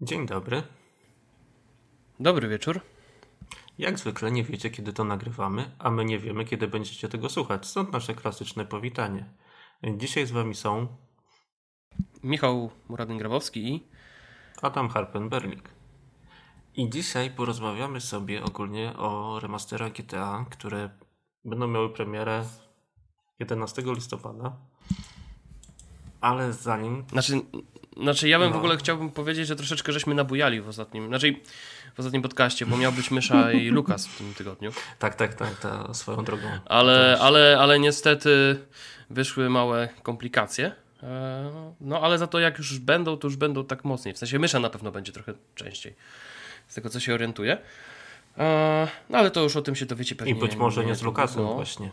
Dzień dobry. Dobry wieczór. Jak zwykle nie wiecie, kiedy to nagrywamy, a my nie wiemy, kiedy będziecie tego słuchać. Stąd nasze klasyczne powitanie. Dzisiaj z wami są Michał Muradyn-Grabowski i Adam Harpen-Berlik. I dzisiaj porozmawiamy sobie ogólnie o remasterach GTA, które będą miały premierę 11 listopada. Ale zanim. Znaczy, znaczy ja bym No. w ogóle chciałbym powiedzieć, że troszeczkę żeśmy nabujali w ostatnim, znaczy w ostatnim podcaście, bo miał być Mysza i Lukas w tym tygodniu. Tak, tak, tak, ta swoją drogą. Ale, ale, ale niestety wyszły małe komplikacje. E, No ale za to jak już będą, to już będą tak mocniej. W sensie Mysza na pewno będzie trochę częściej. Z tego co się orientuję. E, No ale to już o tym się dowiecie pewnie. I być może nie z Lukasem no. właśnie.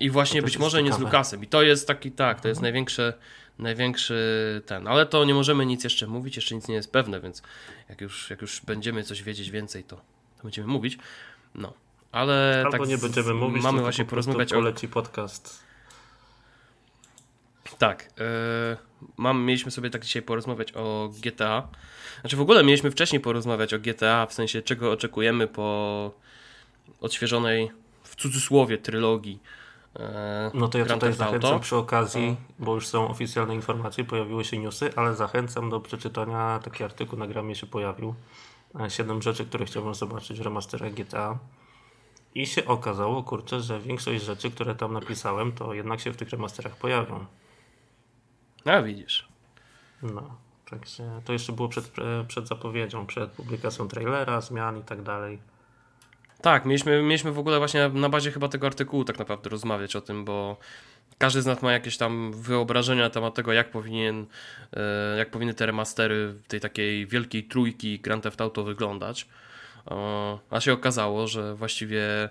I właśnie być może nie z ciekawe. Lukasem. I to jest taki, tak, to jest największy, największy ten. Ale to nie możemy nic jeszcze mówić, jeszcze nic nie jest pewne, więc jak już, jak już będziemy coś wiedzieć więcej, to, to będziemy mówić. No. Ale Albo tak nie będziemy mówić, Mamy właśnie po porozmawiać o. poleci podcast. Tak. Yy, mam, mieliśmy sobie tak dzisiaj porozmawiać o GTA. Znaczy w ogóle mieliśmy wcześniej porozmawiać o GTA, w sensie czego oczekujemy po odświeżonej w cudzysłowie trylogii. E, No to ja Grand tutaj Theft Auto. zachęcam przy okazji, bo już są oficjalne informacje, pojawiły się newsy, ale zachęcam do przeczytania, taki artykuł na gramie się pojawił. E, Siedem rzeczy, które chciałbym zobaczyć w remasterach GTA. I się okazało, kurczę, że większość rzeczy, które tam napisałem, to jednak się w tych remasterach pojawią. A widzisz. No, także to jeszcze było przed, e, przed zapowiedzią, przed publikacją trailera, zmian i tak dalej. Tak, mieliśmy, mieliśmy w ogóle właśnie na bazie chyba tego artykułu tak naprawdę rozmawiać o tym, bo każdy z nas ma jakieś tam wyobrażenia na temat tego, jak powinien, e, jak powinny te remastery tej takiej wielkiej trójki Grand Theft Auto wyglądać. A się okazało, że właściwie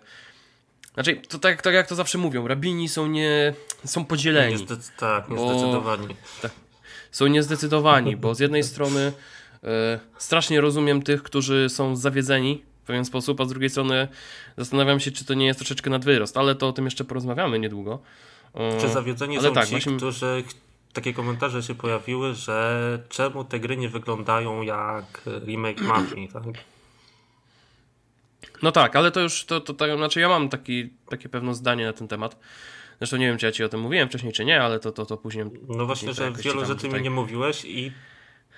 znaczy, to tak, tak jak to zawsze mówią, rabini są nie są podzieleni Niestety, tak, Bo- niezdecydowanie. są niezdecydowani, bo z jednej strony e, strasznie rozumiem tych, którzy są zawiedzeni pewien sposób, a z drugiej strony zastanawiam się, czy to nie jest troszeczkę nadwyrost, ale to o tym jeszcze porozmawiamy niedługo. Czy zawiedzeni ale są tak, ci, właśnie- którzy takie komentarze się pojawiły, że czemu te gry nie wyglądają jak remake Mafii, tak? No tak, ale to już, to, to, to znaczy ja mam taki, takie pewne zdanie na ten temat. Zresztą nie wiem, czy ja ci o tym mówiłem wcześniej, czy nie, ale to, to, to później... No właśnie, to że jakoś wielu rzeczy tutaj- mi nie mówiłeś i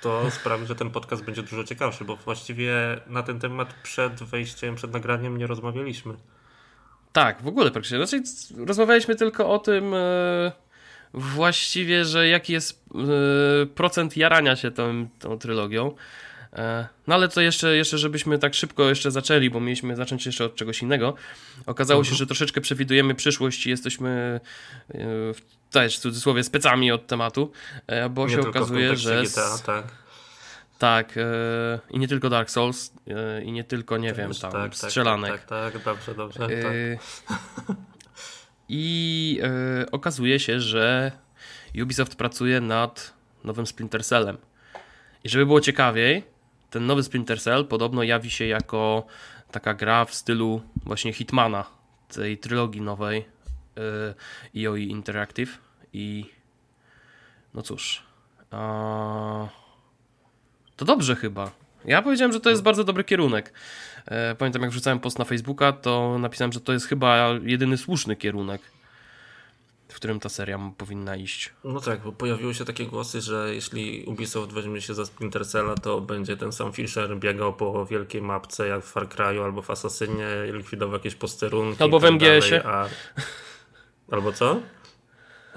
to sprawi, że ten podcast będzie dużo ciekawszy, bo właściwie na ten temat przed wejściem, przed nagraniem nie rozmawialiśmy. Tak, w ogóle praktycznie. Znaczy, c- rozmawialiśmy tylko o tym e, właściwie, że jaki jest e, procent jarania się tą, tą trylogią. E, no ale to jeszcze, jeszcze, żebyśmy tak szybko jeszcze zaczęli, bo mieliśmy zacząć jeszcze od czegoś innego. Okazało się, że troszeczkę przewidujemy przyszłość i jesteśmy e, w- też w cudzysłowie specami od tematu, e, bo nie się okazuje, że... GTA, tak. Tak, i nie tylko Dark Souls, i nie tylko, nie wiem, Też, tam tak, tak, strzelanek. Tak, tak, tak, dobrze, dobrze. tak. I yy, okazuje się, że Ubisoft pracuje nad nowym Splinter Cellem. I żeby było ciekawiej, ten nowy Splinter Cell podobno jawi się jako taka gra w stylu właśnie Hitmana, tej trylogii nowej yy, EOE Interactive. I no cóż, to dobrze chyba. Ja powiedziałem, że to jest bardzo dobry kierunek. E, Pamiętam, jak wrzucałem post na Facebooka, to napisałem, że to jest chyba jedyny słuszny kierunek, w którym ta seria powinna iść. No tak, bo pojawiły się takie głosy, że jeśli Ubisoft weźmie się za Splinter Cella, to będzie ten sam Fisher biegał po wielkiej mapce jak w Far Cry'u albo w Assassinie, likwidował jakieś posterunki. Albo w tak MGS-ie. A... Albo co?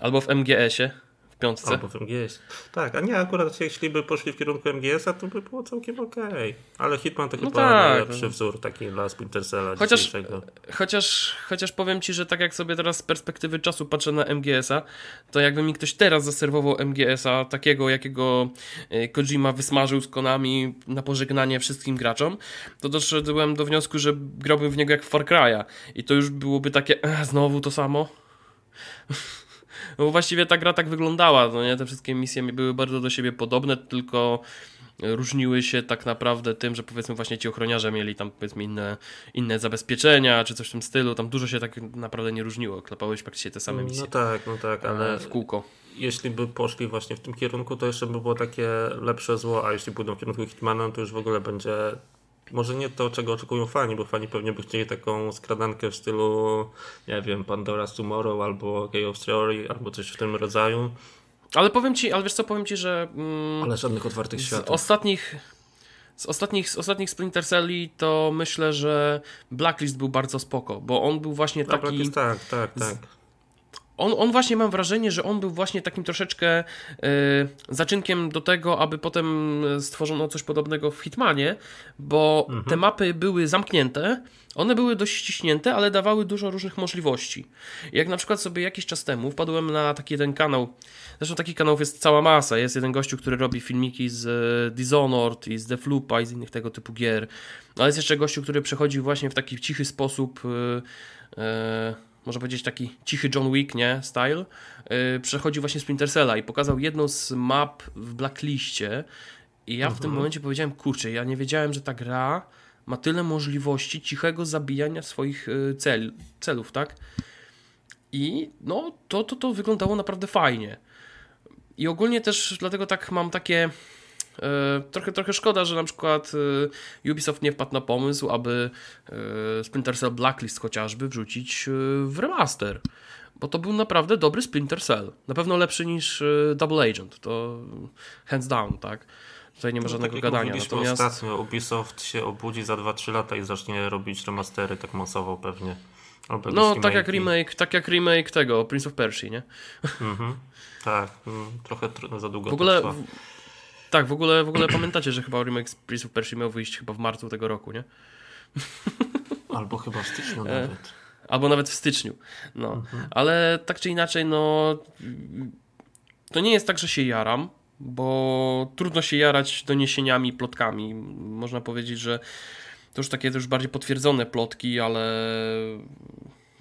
Albo w MGS-ie, piątce. Albo w MGS. Tak, a nie, akurat jeśli by poszli w kierunku MGS-a, to by było całkiem okej. Ale Hitman to No chyba tak. najlepszy wzór taki dla Splinter Cella Chociaż-. Chociaż, chociaż powiem ci, że tak jak sobie teraz z perspektywy czasu patrzę na MGS-a, to jakby mi ktoś teraz zaserwował MGS-a, takiego jakiego e, Kojima wysmażył z Konami na pożegnanie wszystkim graczom, to doszedłem do wniosku, że grałbym w niego jak w Far Cry'a. I to już byłoby takie, "Ech, znowu to samo. No bo właściwie ta gra tak wyglądała, no nie? Te wszystkie misje były bardzo do siebie podobne, tylko różniły się tak naprawdę tym, że powiedzmy właśnie ci ochroniarze mieli tam powiedzmy inne, inne zabezpieczenia, czy coś w tym stylu, tam dużo się tak naprawdę nie różniło, klepałeś praktycznie te same misje. No tak, no tak, ale w kółko. Jeśli by poszli właśnie w tym kierunku, to jeszcze by było takie lepsze zło, a jeśli pójdą w kierunku Hitmana, to już w ogóle będzie może nie to, czego oczekują fani, bo fani pewnie by chcieli taką skradankę w stylu, nie wiem, Pandora's Tomorrow albo Gay of Theory, albo coś w tym rodzaju. Ale powiem ci, ale wiesz co, powiem ci, że. Mm, ale żadnych otwartych światów. Z ostatnich. Z ostatnich, z ostatnich Splinter Celli to myślę, że Blacklist był bardzo spoko, bo on był właśnie taki. Blacklist, tak, tak, tak. On, on właśnie mam wrażenie, że on był właśnie takim troszeczkę y, zaczynkiem do tego, aby potem stworzono coś podobnego w Hitmanie, bo mhm. te mapy były zamknięte, one były dość ściśnięte, ale dawały dużo różnych możliwości. Jak na przykład sobie jakiś czas temu wpadłem na taki jeden kanał, zresztą takich kanałów jest cała masa, jest jeden gościu, który robi filmiki z e, Dishonored i z Deathloopa i z innych tego typu gier, ale jest jeszcze gościu, który przechodzi właśnie w taki cichy sposób y, y, można powiedzieć taki cichy John Wick, nie, style, yy, przechodzi właśnie Splinter Cella i pokazał jedną z map w Blacklistie i ja w tym mhm. momencie powiedziałem, kurczę, ja nie wiedziałem, że ta gra ma tyle możliwości cichego zabijania swoich yy, cel, celów, tak? I no, to, to, to wyglądało naprawdę fajnie. I ogólnie też dlatego tak mam takie trochę, trochę szkoda, że na przykład e, Ubisoft nie wpadł na pomysł, aby e, Splinter Cell Blacklist chociażby wrzucić w remaster. Bo to był naprawdę dobry Splinter Cell. Na pewno lepszy niż Double Agent. To hands down, tak? Tutaj nie ma no, żadnego tak gadania. Natomiast... ostatnio, Ubisoft się obudzi za 2-3 lata i zacznie robić remastery tak masowo pewnie. Albo no, tak jak remake, tak jak remake tego, Prince of Persia, nie? Mhm. Tak, mm, trochę za długo w ogóle, to tak, w ogóle, w ogóle pamiętacie, że chyba remake Prince of Persia miał wyjść chyba w marcu tego roku, nie? Albo chyba w styczniu e, nawet. Albo nawet w styczniu. No. Mhm. Ale tak czy inaczej, no to nie jest tak, że się jaram, bo trudno się jarać doniesieniami, plotkami. Można powiedzieć, że to już takie to już bardziej potwierdzone plotki, ale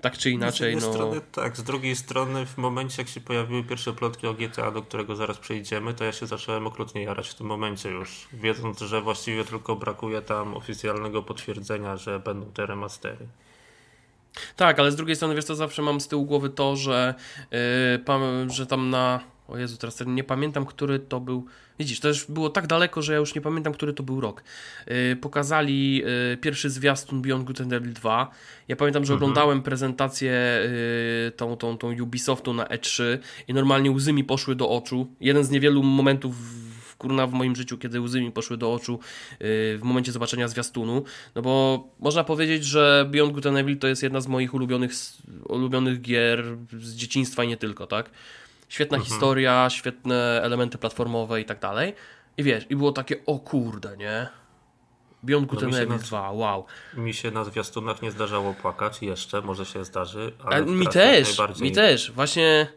tak czy inaczej. Z no... strony tak, z drugiej strony w momencie jak się pojawiły pierwsze plotki o GTA, do którego zaraz przejdziemy, to ja się zacząłem okrutnie jarać w tym momencie już, wiedząc, że właściwie tylko brakuje tam oficjalnego potwierdzenia, że będą te remastery. Tak, ale z drugiej strony, wiesz to zawsze mam z tyłu głowy to, że, yy, że tam na o Jezu, teraz nie pamiętam, który to był. Widzisz, to już było tak daleko, że ja już nie pamiętam, który to był rok. Yy, pokazali yy, pierwszy zwiastun Beyond Good and Evil 2. Ja pamiętam, że mhm. oglądałem prezentację yy, tą, tą, tą Ubisoftu na E3 i normalnie łzy mi poszły do oczu. Jeden z niewielu momentów w, kurna w moim życiu, kiedy łzy mi poszły do oczu yy, w momencie zobaczenia zwiastunu. No bo można powiedzieć, że Beyond Good and Evil to jest jedna z moich ulubionych, ulubionych gier z dzieciństwa i nie tylko, tak? Świetna mhm. historia, świetne elementy platformowe i tak dalej. I wiesz, i było takie, o kurde, nie? Beyond Good no, and 2, wow. Mi się na zwiastunach nie zdarzało płakać jeszcze, może się zdarzy. Ale mi też, mi też. Właśnie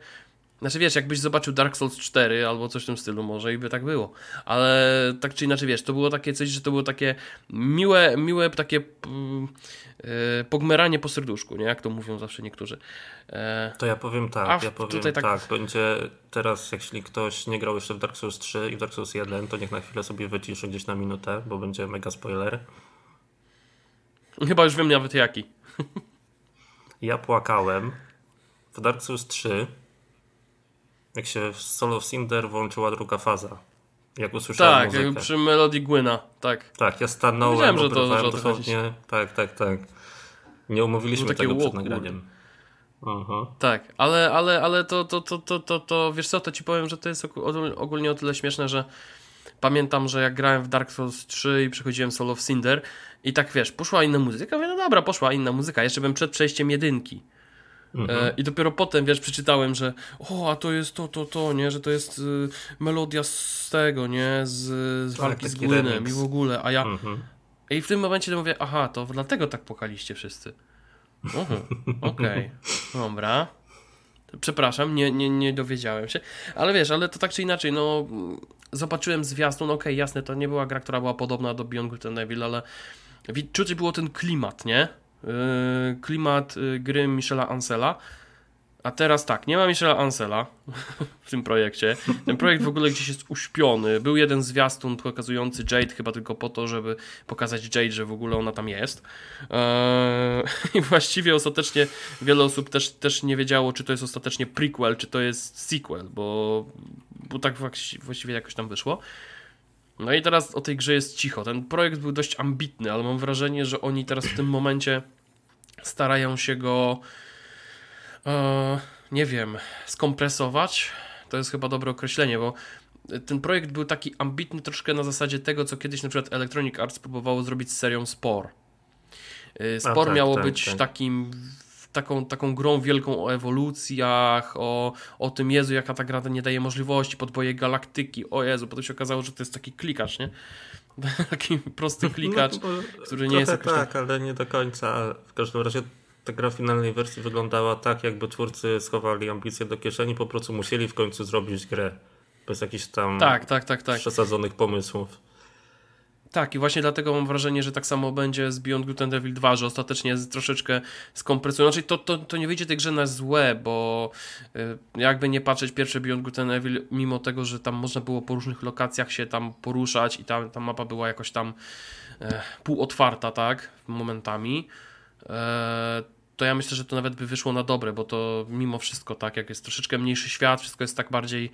znaczy wiesz, jakbyś zobaczył Dark Souls 4 albo coś w tym stylu, może i by tak było. Ale tak czy inaczej, wiesz, to było takie coś, że to było takie miłe, miłe takie yy, pogmeranie po serduszku, nie? Jak to mówią zawsze niektórzy. E, to ja powiem tak, ja powiem tak, tak, będzie teraz, jeśli ktoś nie grał jeszcze w Dark Souls 3 i w Dark Souls 1, to niech na chwilę sobie wyciszy gdzieś na minutę, bo będzie mega spoiler. Chyba już wiem nawet jaki. Ja płakałem w Dark Souls 3 jak się w Solo Cinder włączyła druga faza. Jak usłyszałem Tak, muzykę. jak przy melodii Gwyna, tak. Tak, ja stanąłem, Wiedziałem, że to, że dosłownie, tak, tak, tak. Nie umówiliśmy tego przed nagraniem. Aha. Tak, ale, ale, ale to, to, to, to, to, to, wiesz co, to ci powiem, że to jest ogólnie o tyle śmieszne, że pamiętam, że jak grałem w Dark Souls 3 i przechodziłem solo w Cinder i tak wiesz, poszła inna muzyka, mówię, no dobra, poszła inna muzyka, jeszcze bym przed przejściem jedynki. Mhm. E, I dopiero potem, wiesz, przeczytałem, że o, a to jest to, to, to, nie, że to jest y, melodia z tego, nie, z, z tak, walki z Gwynem i w ogóle, a ja... Mhm. I w tym momencie mówię, aha, to dlatego tak płakaliście wszyscy. Okej, okay. dobra. Przepraszam, nie, nie, nie dowiedziałem się. Ale wiesz, ale to tak czy inaczej, no zobaczyłem zwiastun, okej, okay, jasne, to nie była gra, która była podobna do Beyond Good and Evil, ale czuć było ten klimat, nie? Y, klimat y, gry Michela Ansela. A teraz tak, nie ma Michela Ansela w tym projekcie. Ten projekt w ogóle gdzieś jest uśpiony. Był jeden zwiastun pokazujący Jade chyba tylko po to, żeby pokazać Jade, że w ogóle ona tam jest. Eee, I właściwie ostatecznie wiele osób też, też nie wiedziało, czy to jest ostatecznie prequel, czy to jest sequel, bo, bo tak właściwie jakoś tam wyszło. No i teraz o tej grze jest cicho. Ten projekt był dość ambitny, ale mam wrażenie, że oni teraz w tym momencie starają się go e, nie wiem, skompresować. To jest chyba dobre określenie, bo ten projekt był taki ambitny troszkę na zasadzie tego, co kiedyś na przykład Electronic Arts próbowało zrobić z serią Spore. E, Spore tak, miało tak, być tak. takim taką, taką grą wielką o ewolucjach, o, o tym Jezu, jaka ta gra nie daje możliwości, podboje galaktyki, o Jezu, potem się okazało, że to jest taki klikacz, nie? Taki prosty klikacz, no, który nie jest jakoś tak, tak, ale nie do końca. W każdym razie ta gra w finalnej wersji wyglądała tak, jakby twórcy schowali ambicje do kieszeni, po prostu musieli w końcu zrobić grę. Bez jakichś tam tak, tak, tak, tak. przesadzonych pomysłów. Tak, i właśnie dlatego mam wrażenie, że tak samo będzie z Beyond Good and Evil 2, że ostatecznie troszeczkę skompresują. Znaczy, to, to, to nie wyjdzie tej grze na złe, bo y, jakby nie patrzeć, pierwsze Beyond Good and Evil, mimo tego, że tam można było po różnych lokacjach się tam poruszać i tam ta mapa była jakoś tam e, półotwarta, tak, momentami, e, to ja myślę, że to nawet by wyszło na dobre, bo to mimo wszystko tak, jak jest troszeczkę mniejszy świat, wszystko jest tak bardziej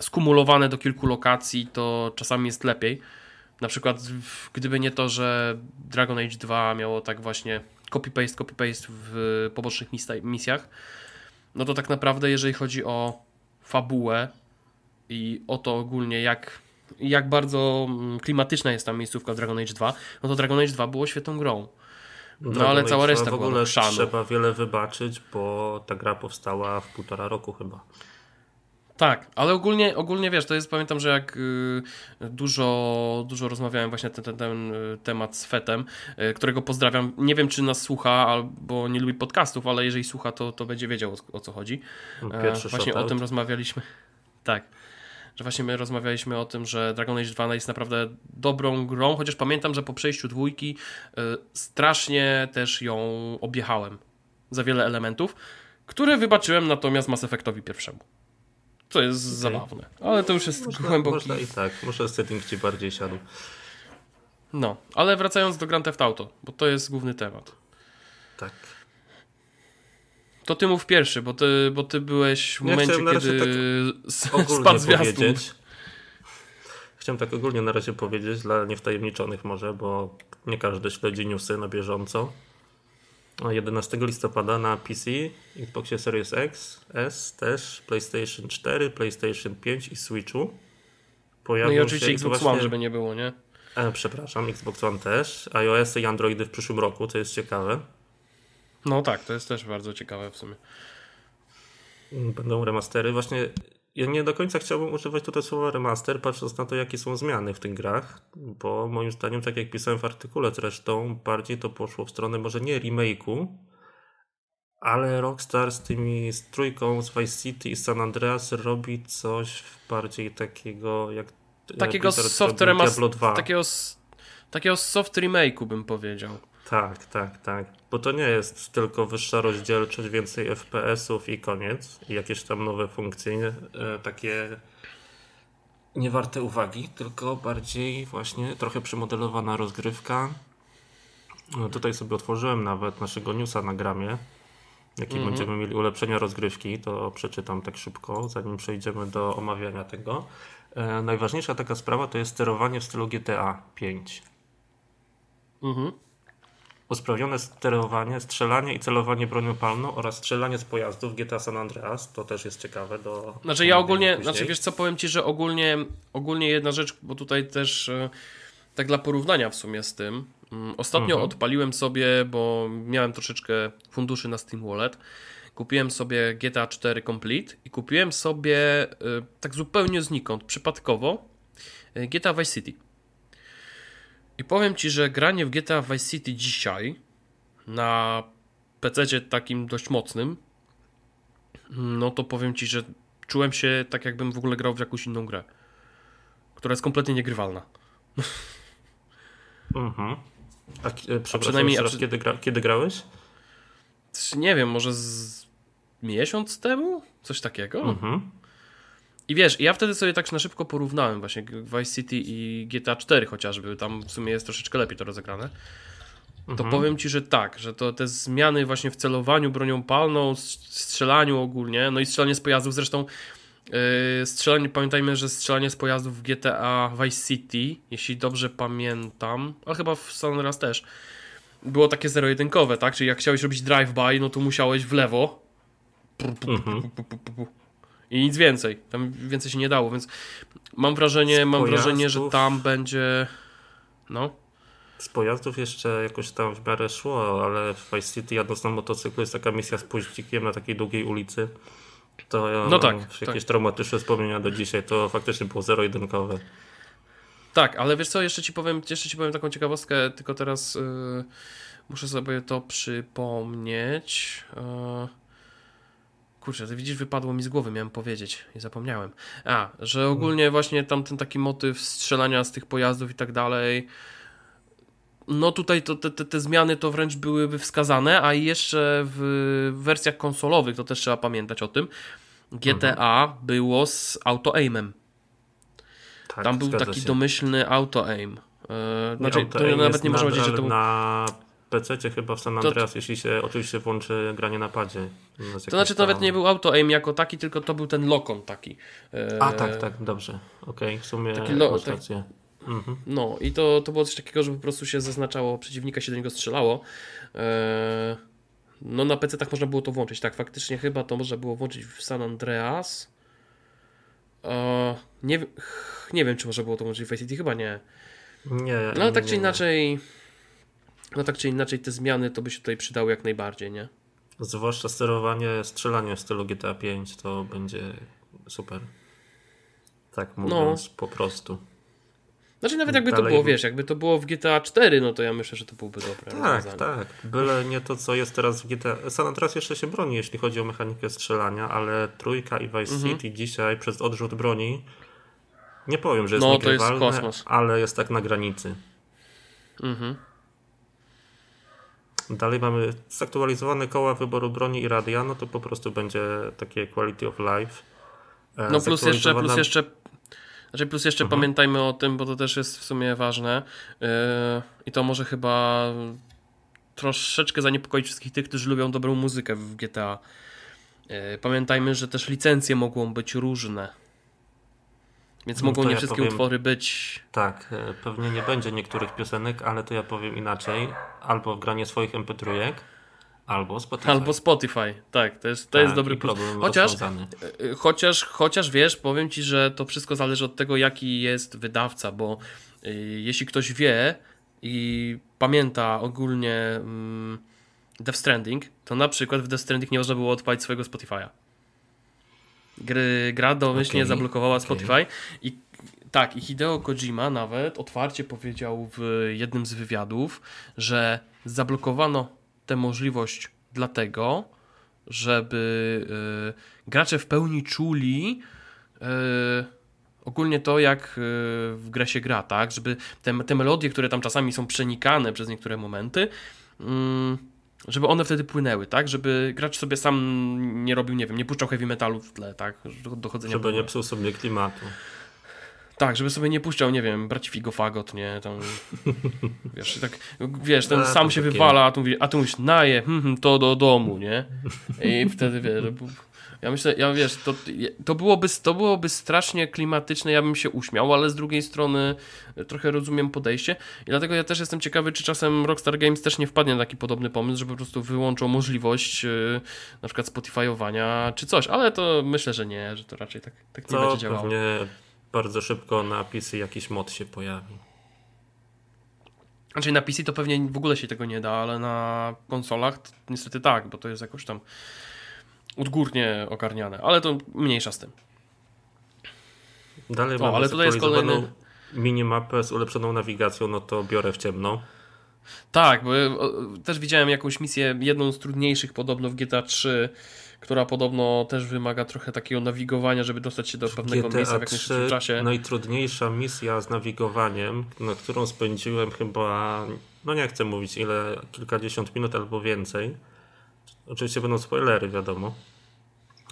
skumulowane do kilku lokacji, to czasami jest lepiej. Na przykład, gdyby nie to, że Dragon Age 2 miało tak właśnie copy-paste, copy-paste w pobocznych misjach, no to tak naprawdę, jeżeli chodzi o fabułę i o to ogólnie, jak, jak bardzo mm, klimatyczna jest ta miejscówka w Dragon Age 2, no to Dragon Age 2 było świetną grą. No ale cała reszta w ogóle trzeba wiele wybaczyć, bo ta gra powstała w półtora roku chyba. Tak, ale ogólnie, ogólnie wiesz, to jest, pamiętam, że jak y, dużo, dużo rozmawiałem właśnie ten, ten, ten y, temat z Fetem, y, którego pozdrawiam. Nie wiem, czy nas słucha, albo nie lubi podcastów, ale jeżeli słucha, to, to będzie wiedział o, o co chodzi. Pierwszy e, właśnie o tym rozmawialiśmy. Tak że właśnie my rozmawialiśmy o tym, że Dragon Age 2 jest naprawdę dobrą grą, chociaż pamiętam, że po przejściu dwójki y, strasznie też ją objechałem za wiele elementów, które wybaczyłem natomiast Mass Effectowi pierwszemu. Co jest okay. zabawne, ale to już jest można, głęboki... Można i tak, może setting ci bardziej siadł. No, ale wracając do Grand Theft Auto, bo to jest główny temat. Tak. To ty mów pierwszy, bo ty, bo ty byłeś w momencie, kiedy tak spadł zwiastun. Chciałem tak ogólnie na razie powiedzieć, dla niewtajemniczonych może, bo nie każdy śledzi newsy na bieżąco. 11 listopada na PC, Xboxie Series X, S też, PlayStation 4, PlayStation 5 i Switchu. Pojawił no i oczywiście Xbox właśnie... One, żeby nie było, nie? E, przepraszam, Xbox One też. iOS i Androidy w przyszłym roku, to jest ciekawe. No tak, to jest też bardzo ciekawe w sumie. Będą remastery. Właśnie ja nie do końca chciałbym używać tutaj słowa remaster, patrząc na to, jakie są zmiany w tych grach, bo moim zdaniem, tak jak pisałem w artykule zresztą, bardziej to poszło w stronę może nie remake'u, ale Rockstar z tymi z trójką, z Vice City i San Andreas robi coś bardziej takiego jak takiego soft remaster, takiego, takiego soft remake'u bym powiedział. Tak, tak, tak. Bo to nie jest tylko wyższa rozdzielczość, więcej FPS-ów i koniec. I jakieś tam nowe funkcje, e, takie niewarte uwagi, tylko bardziej właśnie trochę przemodelowana rozgrywka. No tutaj sobie otworzyłem nawet naszego newsa na gramie. Jakie mm -hmm. będziemy mieli ulepszenia rozgrywki, to przeczytam tak szybko, zanim przejdziemy do omawiania tego. E, najważniejsza taka sprawa to jest sterowanie w stylu GTA 5. Mhm usprawnione sterowanie, strzelanie i celowanie bronią palną oraz strzelanie z pojazdów GTA San Andreas. To też jest ciekawe do. Znaczy ja ogólnie, znaczy wiesz co, powiem Ci, że ogólnie, ogólnie jedna rzecz, bo tutaj też e, tak dla porównania w sumie z tym. Mm, ostatnio mhm. odpaliłem sobie, bo miałem troszeczkę funduszy na Steam Wallet. Kupiłem sobie GTA 4 Complete i kupiłem sobie e, tak zupełnie znikąd, przypadkowo e, GTA Vice City. I powiem ci, że granie w GTA Vice City dzisiaj na PC takim dość mocnym, no to powiem ci, że czułem się tak, jakbym w ogóle grał w jakąś inną grę, która jest kompletnie niegrywalna. Mhm. A, e, a przynajmniej a przy... kiedy, gra, kiedy grałeś? Nie wiem, może z miesiąc temu? Coś takiego? Mhm. I wiesz, ja wtedy sobie tak na szybko porównałem właśnie Vice City i GTA 4 chociażby, tam w sumie jest troszeczkę lepiej to rozegrane. To Mhm. powiem ci, że tak, że to te zmiany właśnie w celowaniu bronią palną, strzelaniu ogólnie, no i strzelanie z pojazdów, zresztą yy, strzelanie, pamiętajmy, że strzelanie z pojazdów w GTA Vice City, jeśli dobrze pamiętam, ale chyba w San Andreas też, było takie zero-jedynkowe, tak? Czyli jak chciałeś robić drive-by, no to musiałeś w lewo. I nic więcej, tam więcej się nie dało, więc mam wrażenie, Z mam wrażenie, że tam będzie no, Z pojazdów jeszcze jakoś tam w miarę szło, ale w Vice City jadąc na motocyklu jest taka misja z pościgiem na takiej długiej ulicy. To No tak, jakieś tak. traumatyczne wspomnienia do dzisiaj, to faktycznie było zero-jedynkowe. Tak, ale wiesz co, jeszcze ci powiem, jeszcze ci powiem taką ciekawostkę, tylko teraz yy, muszę sobie to przypomnieć. Yy, kurczę, ty widzisz, wypadło mi z głowy, miałem powiedzieć i zapomniałem. A, że ogólnie właśnie tam ten taki motyw strzelania z tych pojazdów i tak dalej. No tutaj to, te, te, te zmiany to wręcz byłyby wskazane, a jeszcze w wersjach konsolowych, to też trzeba pamiętać o tym, GTA było z auto-aimem. Tak, Tam był taki się. domyślny auto-aim. Yy, znaczy, Auto to aim nawet jest nie można powiedzieć, że to był... na PC chyba w San To- Andreas, jeśli się oczywiście włączy granie na padzie. To znaczy, to nawet nie był auto-aim jako taki, tylko to był ten lokon taki. A tak, tak, dobrze. Okej, w sumie Taki lo- tak-. Mhm. No i to, to było coś takiego, że po prostu się zaznaczało przeciwnika, się do niego strzelało. Yy, no na PC tak można było to włączyć. Tak, faktycznie chyba to można było włączyć w San Andreas. Yy, nie, nie wiem, czy można było to włączyć w Vice City, chyba nie. Nie, No ale tak nie, czy nie. No tak czy inaczej te zmiany to by się tutaj przydały jak najbardziej, nie? Zwłaszcza sterowanie, strzelanie w stylu GTA 5 to będzie super. Tak mówiąc po prostu. Znaczy nawet jakby to Dalej było, w- wiesz, jakby to było w GTA 4, no to ja myślę, że to byłby dobre Tak, rozwiązanie. tak. Byle nie to, co jest teraz w GTA. San Andreas jeszcze się broni, jeśli chodzi o mechanikę strzelania, ale trójka i Vice Mhm. City dzisiaj przez odrzut broni nie powiem, że jest No, to jest kosmos. ale jest tak na granicy. Mhm. Dalej mamy zaktualizowane koła wyboru broni i radia, no to po prostu będzie takie quality of life. E, No plus jeszcze, plus jeszcze, znaczy plus jeszcze Mhm. pamiętajmy o tym, bo to też jest w sumie ważne yy, i to może chyba troszeczkę zaniepokoić wszystkich tych, którzy lubią dobrą muzykę w GTA. Yy, pamiętajmy, że też licencje mogą być różne. Więc No mogą nie ja wszystkie powiem- utwory być. Tak, e, pewnie nie będzie niektórych piosenek, ale to ja powiem inaczej. Albo wgranie swoich MP3, albo Spotify. Albo Spotify. Tak, to jest, to Tak, jest dobry problem Chociaż, rozwiązany. Y, Chociaż, chociaż wiesz, powiem ci, że to wszystko zależy od tego, jaki jest wydawca, bo y, jeśli ktoś wie i pamięta ogólnie mm, Death Stranding, to na przykład w Death Stranding nie można było odpalić swojego Spotify'a. Gry, gra domyślnie Okej, zablokowała. Spotify i tak, i Hideo Kojima nawet otwarcie powiedział w jednym z wywiadów, że zablokowano tę możliwość dlatego, żeby y, gracze w pełni czuli y, ogólnie to, jak y, w grę się gra, tak? Żeby te, te melodie, które tam czasami są przenikane przez niektóre momenty, mm, żeby one wtedy płynęły, tak? Żeby gracz sobie sam nie robił, nie wiem, nie puszczał heavy metalu w tle, tak? Do- Dochodzenia Żeby nie psuł sobie klimatu. Tak, żeby sobie nie puszczał, nie wiem, brać figo fagot, nie, tam, wiesz, tak, wiesz, ten A, sam się takie- wywala, a tu mówi, a tu mówisz, naje, hmm, hmm, to do domu, nie, i wtedy, wiesz, ja myślę, ja wiesz, to, to, byłoby, to byłoby strasznie klimatyczne, ja bym się uśmiał, ale z drugiej strony trochę rozumiem podejście i dlatego ja też jestem ciekawy, czy czasem Rockstar Games też nie wpadnie na taki podobny pomysł, że po prostu wyłączą możliwość yy, na przykład Spotify'owania czy coś, ale to myślę, że nie, że to raczej tak, tak nie To będzie działało. pewnie bardzo szybko na PC jakiś mod się pojawi. Znaczy na PC to pewnie w ogóle się tego nie da, ale na konsolach to niestety tak, bo to jest jakoś tam odgórnie ogarniane, ale to mniejsza z tym. Dalej O, mamy ale tutaj jest kolejny- minimapę z ulepszoną nawigacją, no to biorę w ciemno. Tak, bo o, też widziałem jakąś misję, jedną z trudniejszych podobno w GTA 3, która podobno też wymaga trochę takiego nawigowania, żeby dostać się do pewnego miejsca w GTA jak 3 najszybszym czasie. najtrudniejsza misja z nawigowaniem, na którą spędziłem chyba, no nie chcę mówić ile, kilkadziesiąt minut albo więcej. Oczywiście będą spoilery, wiadomo.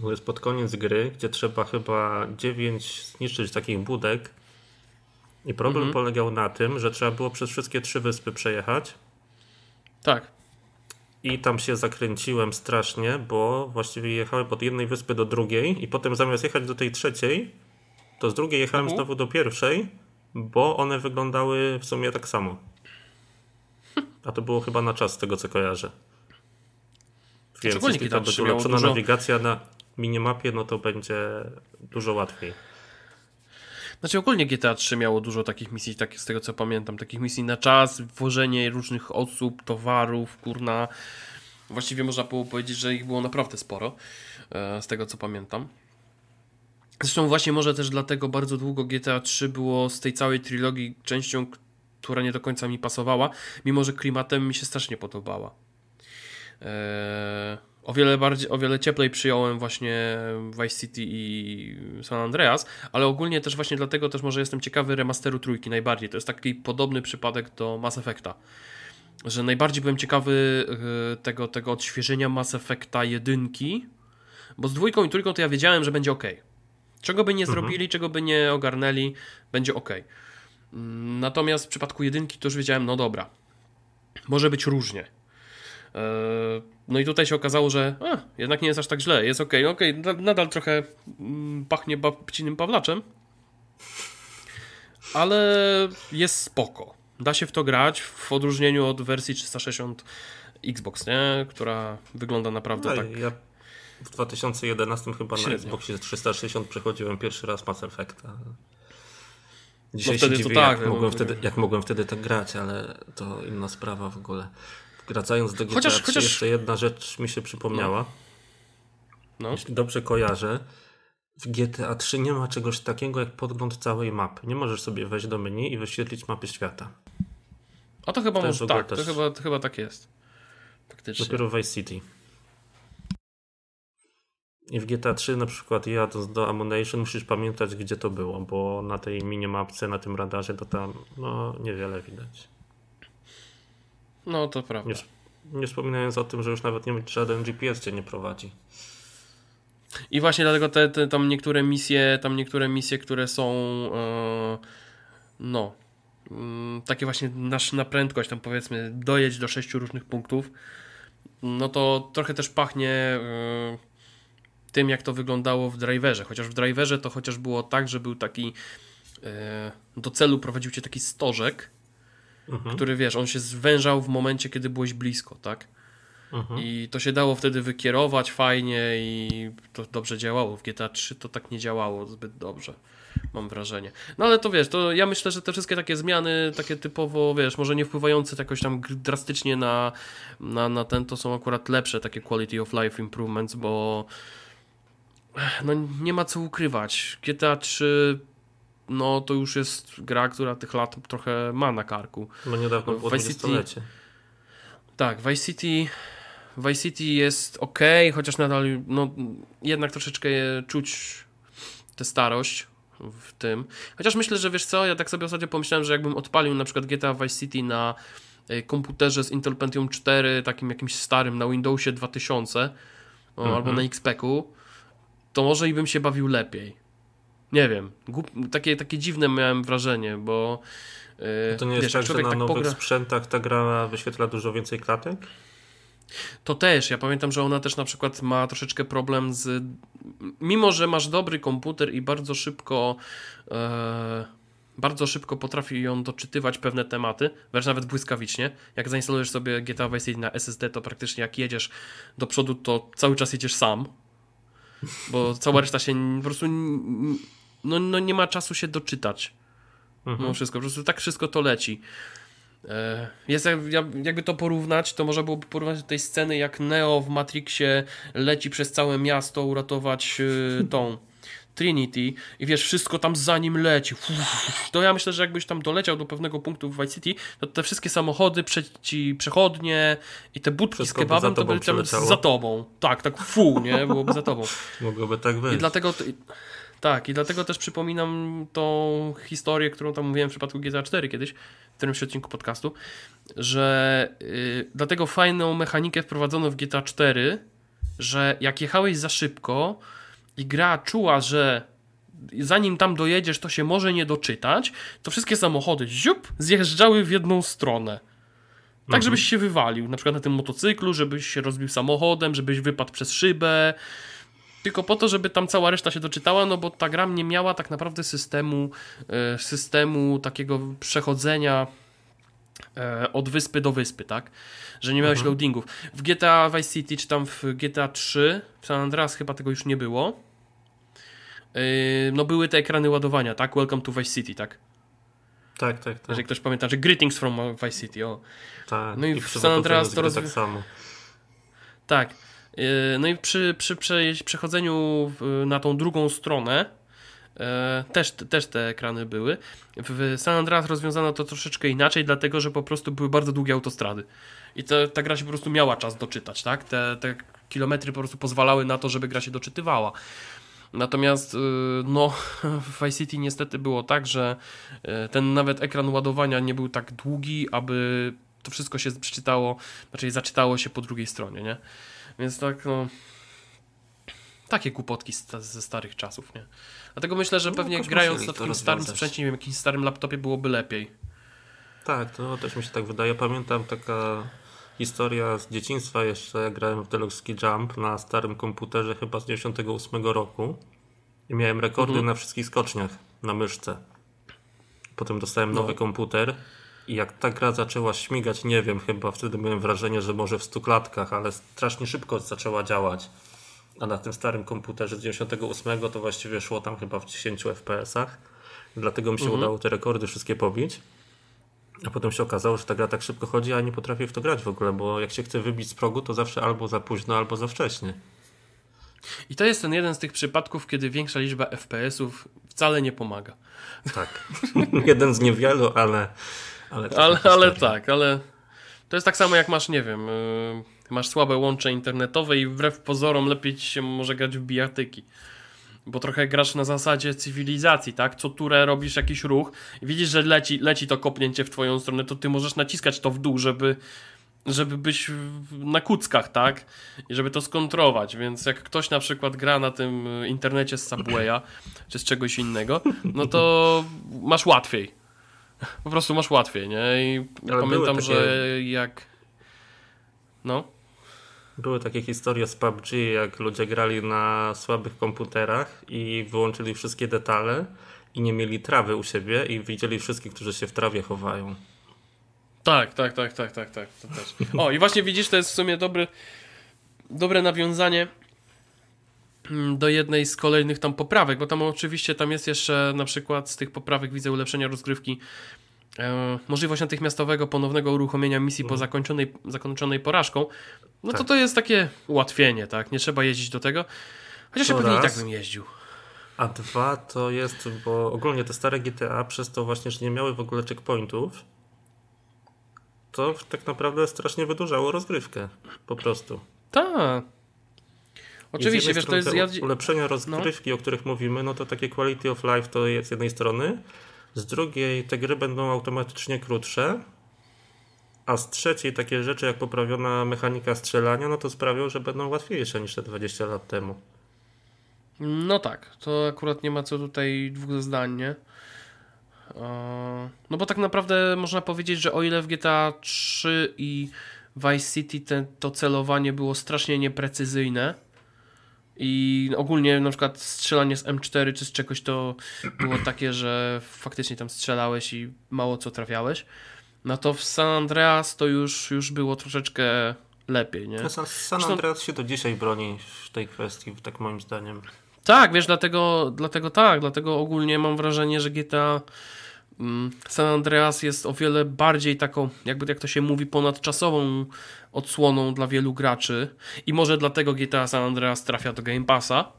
To jest pod koniec gry, gdzie trzeba chyba 9 zniszczyć takich budek. I problem Mhm. polegał na tym, że trzeba było przez wszystkie trzy wyspy przejechać. Tak. I tam się zakręciłem strasznie, bo właściwie jechałem od jednej wyspy do drugiej i potem zamiast jechać do tej trzeciej, to z drugiej jechałem Mhm. znowu do pierwszej, bo one wyglądały w sumie tak samo. A to było chyba na czas, z tego co kojarzę. Więc Szczególnie jeśli GTA tam będzie 3 miało ulepszona dużo- nawigacja na minimapie, no to będzie dużo łatwiej. Znaczy ogólnie GTA 3 miało dużo takich misji, tak, z tego co pamiętam, takich misji na czas, włożenie różnych osób, towarów, kurna. Właściwie można było powiedzieć, że ich było naprawdę sporo, e, z tego co pamiętam. Zresztą właśnie może też dlatego bardzo długo GTA 3 było z tej całej trylogii częścią, która nie do końca mi pasowała, mimo że klimatem mi się strasznie podobała. Eee, o wiele bardziej, o wiele cieplej przyjąłem właśnie Vice City i San Andreas, ale ogólnie też właśnie dlatego też może jestem ciekawy remasteru trójki najbardziej. To jest taki podobny przypadek do Mass Effecta. Że najbardziej byłem ciekawy e, tego, tego odświeżenia Mass Effecta jedynki, bo z dwójką i trójką to ja wiedziałem, że będzie ok. Czego by nie zrobili, czego by nie ogarnęli, będzie ok. Mm, Natomiast w przypadku jedynki to już wiedziałem, no dobra, może być różnie. Eee, No i tutaj się okazało, że a, jednak nie jest aż tak źle, jest ok, ok, na- nadal trochę mm, pachnie babcinym Pawlaczem, ale jest spoko. Da się w to grać w odróżnieniu od wersji 360 Xbox, nie? która wygląda naprawdę No, tak. Ja w 2011 chyba na Średnio. Xboxie 360 przechodziłem pierwszy raz Mass Effecta. No Dzisiaj wtedy się to dziwię, tak, jak, no, mogłem no, wtedy, jak mogłem wtedy tak grać, ale to inna sprawa w ogóle. Wracając do GTA Chociaż- 3, chociaż- jeszcze jedna rzecz mi się przypomniała. No. Jeśli dobrze kojarzę, w GTA 3 nie ma czegoś takiego jak podgląd całej mapy. Nie możesz sobie wejść do menu i wyświetlić mapy świata. A to chyba To może tak, to też- chyba, to chyba tak jest. Faktycznie. Dopiero w Vice City. I w GTA 3 na przykład jadąc do Ammunition musisz pamiętać gdzie to było, bo na tej minimapce, na tym radarze to tam no niewiele widać. No to prawda. Nie, nie wspominając o tym, że już nawet nie żaden GPS cię nie prowadzi. I właśnie dlatego te, te tam niektóre misje, tam niektóre misje, które są e, no mm, takie właśnie na, na prędkość, tam powiedzmy dojedź do sześciu różnych punktów, no to trochę też pachnie e, tym, jak to wyglądało w driverze. Chociaż w driverze to chociaż było tak, że był taki e, do celu prowadził cię taki stożek, Mhm. który wiesz, on się zwężał w momencie, kiedy byłeś blisko, tak? Mhm. I to się dało wtedy wykierować fajnie i to dobrze działało. W GTA 3 to tak nie działało zbyt dobrze, mam wrażenie. No ale to wiesz, to ja myślę, że te wszystkie takie zmiany, takie typowo, wiesz, może nie wpływające jakoś tam drastycznie na, na, na ten, to są akurat lepsze takie quality of life improvements, bo no nie ma co ukrywać. GTA 3 no to już jest gra, która tych lat trochę ma na karku. Bo niedawno No, było Vice City- 20-lecie. Tak, Vice City, Vice City jest ok, chociaż nadal no, jednak troszeczkę czuć tę starość w tym. Chociaż myślę, że wiesz co, ja tak sobie ostatnio pomyślałem, że jakbym odpalił na przykład GTA Vice City na e, komputerze z Intel Pentium 4, takim jakimś starym, na Windowsie 2000 o, Mhm. albo na XP-ku, to może i bym się bawił lepiej. Nie wiem, takie, takie dziwne miałem wrażenie, bo e, To nie jest wiesz, tak, że na tak nowych pogra... sprzętach ta gra wyświetla dużo więcej klatek? To też, ja pamiętam, że ona też na przykład ma troszeczkę problem z. Mimo, że masz dobry komputer i bardzo szybko. E, bardzo szybko potrafi ją doczytywać pewne tematy, wręcz nawet błyskawicznie. Jak zainstalujesz sobie GTA Vice City na SSD, to praktycznie jak jedziesz do przodu, to cały czas jedziesz sam. Bo cała reszta się po prostu. No, no nie ma czasu się doczytać. Mhm. No wszystko, po prostu tak wszystko to leci. E, Jest, jak- ja- jakby to porównać, to można byłoby porównać do tej sceny, jak Neo w Matrixie leci przez całe miasto uratować e, tą Trinity i wiesz, wszystko tam za nim leci. To ja myślę, że jakbyś tam doleciał do pewnego punktu w Vice City, to te wszystkie samochody, przeci, przechodnie i te budki Wszystko z by kebabem to tobą by tam przeleciało. za tobą. Tak, tak fu, nie? Byłoby za tobą. Mogłoby tak być. I dlatego. t- Tak, i dlatego też przypominam tą historię, którą tam mówiłem w przypadku GTA 4 kiedyś, w którymś odcinku podcastu, że yy, dlatego fajną mechanikę wprowadzono w GTA 4 że jak jechałeś za szybko i gra czuła, że zanim tam dojedziesz, to się może nie doczytać, to wszystkie samochody ziup, zjeżdżały w jedną stronę. Tak, Mhm. żebyś się wywalił, na przykład na tym motocyklu, żebyś się rozbił samochodem, żebyś wypadł przez szybę. Tylko po to, żeby tam cała reszta się doczytała, no bo ta gra nie miała tak naprawdę systemu, e, systemu takiego przechodzenia e, od wyspy do wyspy, tak? Że nie miałeś Mhm. loadingów. W GTA Vice City, czy tam w GTA 3, w San Andreas chyba tego już nie było. Yy, No były te ekrany ładowania, tak? Welcome to Vice City, tak? Tak, tak, tak. Jeżeli ktoś pamięta, że greetings from Vice City, o. tak. no i w przy San Andreas to rozwi- tak samo. Tak. Yy, No i przy, przy przejeźdź- przechodzeniu na tą drugą stronę e, też, też te ekrany były. W San Andreas rozwiązano to troszeczkę inaczej, dlatego że po prostu były bardzo długie autostrady. I te, ta gra się po prostu miała czas doczytać, tak? Te, te kilometry po prostu pozwalały na to, żeby gra się doczytywała. Natomiast y, no, w Vice City niestety było tak, że ten nawet ekran ładowania nie był tak długi, aby to wszystko się przeczytało, znaczy zaczytało się po drugiej stronie, nie? Więc tak, no. Takie kłopotki sta- ze starych czasów, nie? Dlatego myślę, że No, pewnie jakoś grając na takim starym sprzęcie, nie wiem, jakimś starym laptopie byłoby lepiej. Tak, to też mi się tak wydaje. Pamiętam taka historia z dzieciństwa jeszcze, jak grałem w Deluxe Jump na starym komputerze chyba z 98 roku i miałem rekordy Mhm. na wszystkich skoczniach na myszce. Potem dostałem nowy No. komputer i jak ta gra zaczęła śmigać, nie wiem, chyba wtedy miałem wrażenie, że może w 100 klatkach, ale strasznie szybko zaczęła działać. A na tym starym komputerze z 98 to właściwie szło tam chyba w 10 FPS-ach. Dlatego mi się Mhm. udało te rekordy wszystkie pobić. A potem się okazało, że ta gra tak szybko chodzi, a nie potrafię w to grać w ogóle, bo jak się chce wybić z progu, to zawsze albo za późno, albo za wcześnie. I to jest ten jeden z tych przypadków, kiedy większa liczba FPS-ów wcale nie pomaga. Tak. Jeden z niewielu, ale. Ale, Ale, ale tak, ale to jest tak samo jak masz, nie wiem, yy, masz słabe łącze internetowe i wbrew pozorom lepiej ci się może grać w bijatyki. Bo trochę grasz na zasadzie cywilizacji, tak? Co turę robisz jakiś ruch i widzisz, że leci, leci to kopnięcie w twoją stronę, to ty możesz naciskać to w dół, żeby, żeby być na kuckach, tak? I żeby to skontrować. Więc jak ktoś na przykład gra na tym y, internecie z Subwaya czy z czegoś innego, no to masz łatwiej. Po prostu masz łatwiej, nie? I Ale pamiętam, były że jak. No. Były takie historie z PUBG, jak ludzie grali na słabych komputerach i wyłączyli wszystkie detale i nie mieli trawy u siebie i widzieli wszystkich, którzy się w trawie chowają. Tak, tak, tak, tak, tak, tak. To też. O, i właśnie widzisz, to jest w sumie dobry, dobre nawiązanie do jednej z kolejnych tam poprawek, bo tam oczywiście tam jest jeszcze na przykład z tych poprawek widzę ulepszenia rozgrywki e, możliwość natychmiastowego ponownego uruchomienia misji po zakończonej, zakończonej porażką. No to Tak. to jest takie ułatwienie, tak? Nie trzeba jeździć do tego. Chociaż ja To pewnie i tak raz. bym jeździł. A dwa to jest, bo ogólnie te stare GTA przez to właśnie, że nie miały w ogóle checkpointów, to tak naprawdę strasznie wydłużało rozgrywkę. Po prostu. Tak. Oczywiście, wiesz, to jest. Ja, ulepszenia rozgrywki, o których mówimy, no to takie quality of life to jest z jednej strony, z drugiej te gry będą automatycznie krótsze, a z trzeciej takie rzeczy jak poprawiona mechanika strzelania, no to sprawią, że będą łatwiejsze niż te 20 lat temu. No tak, to akurat nie ma co tutaj dwóch zdań, nie? E, No bo tak naprawdę można powiedzieć, że o ile w GTA 3 i Vice City te, to celowanie było strasznie nieprecyzyjne i ogólnie na przykład strzelanie z M4 czy z czegoś to było takie, że faktycznie tam strzelałeś i mało co trafiałeś, no to w San Andreas to już, już było troszeczkę lepiej, nie? San, San Zresztą- Andreas się do dzisiaj broni w tej kwestii, tak moim zdaniem. Tak, wiesz, dlatego, dlatego tak, dlatego ogólnie mam wrażenie, że GTA San Andreas jest o wiele bardziej taką, jakby jak to się mówi, ponadczasową odsłoną dla wielu graczy. I może dlatego GTA San Andreas trafia do Game Passa,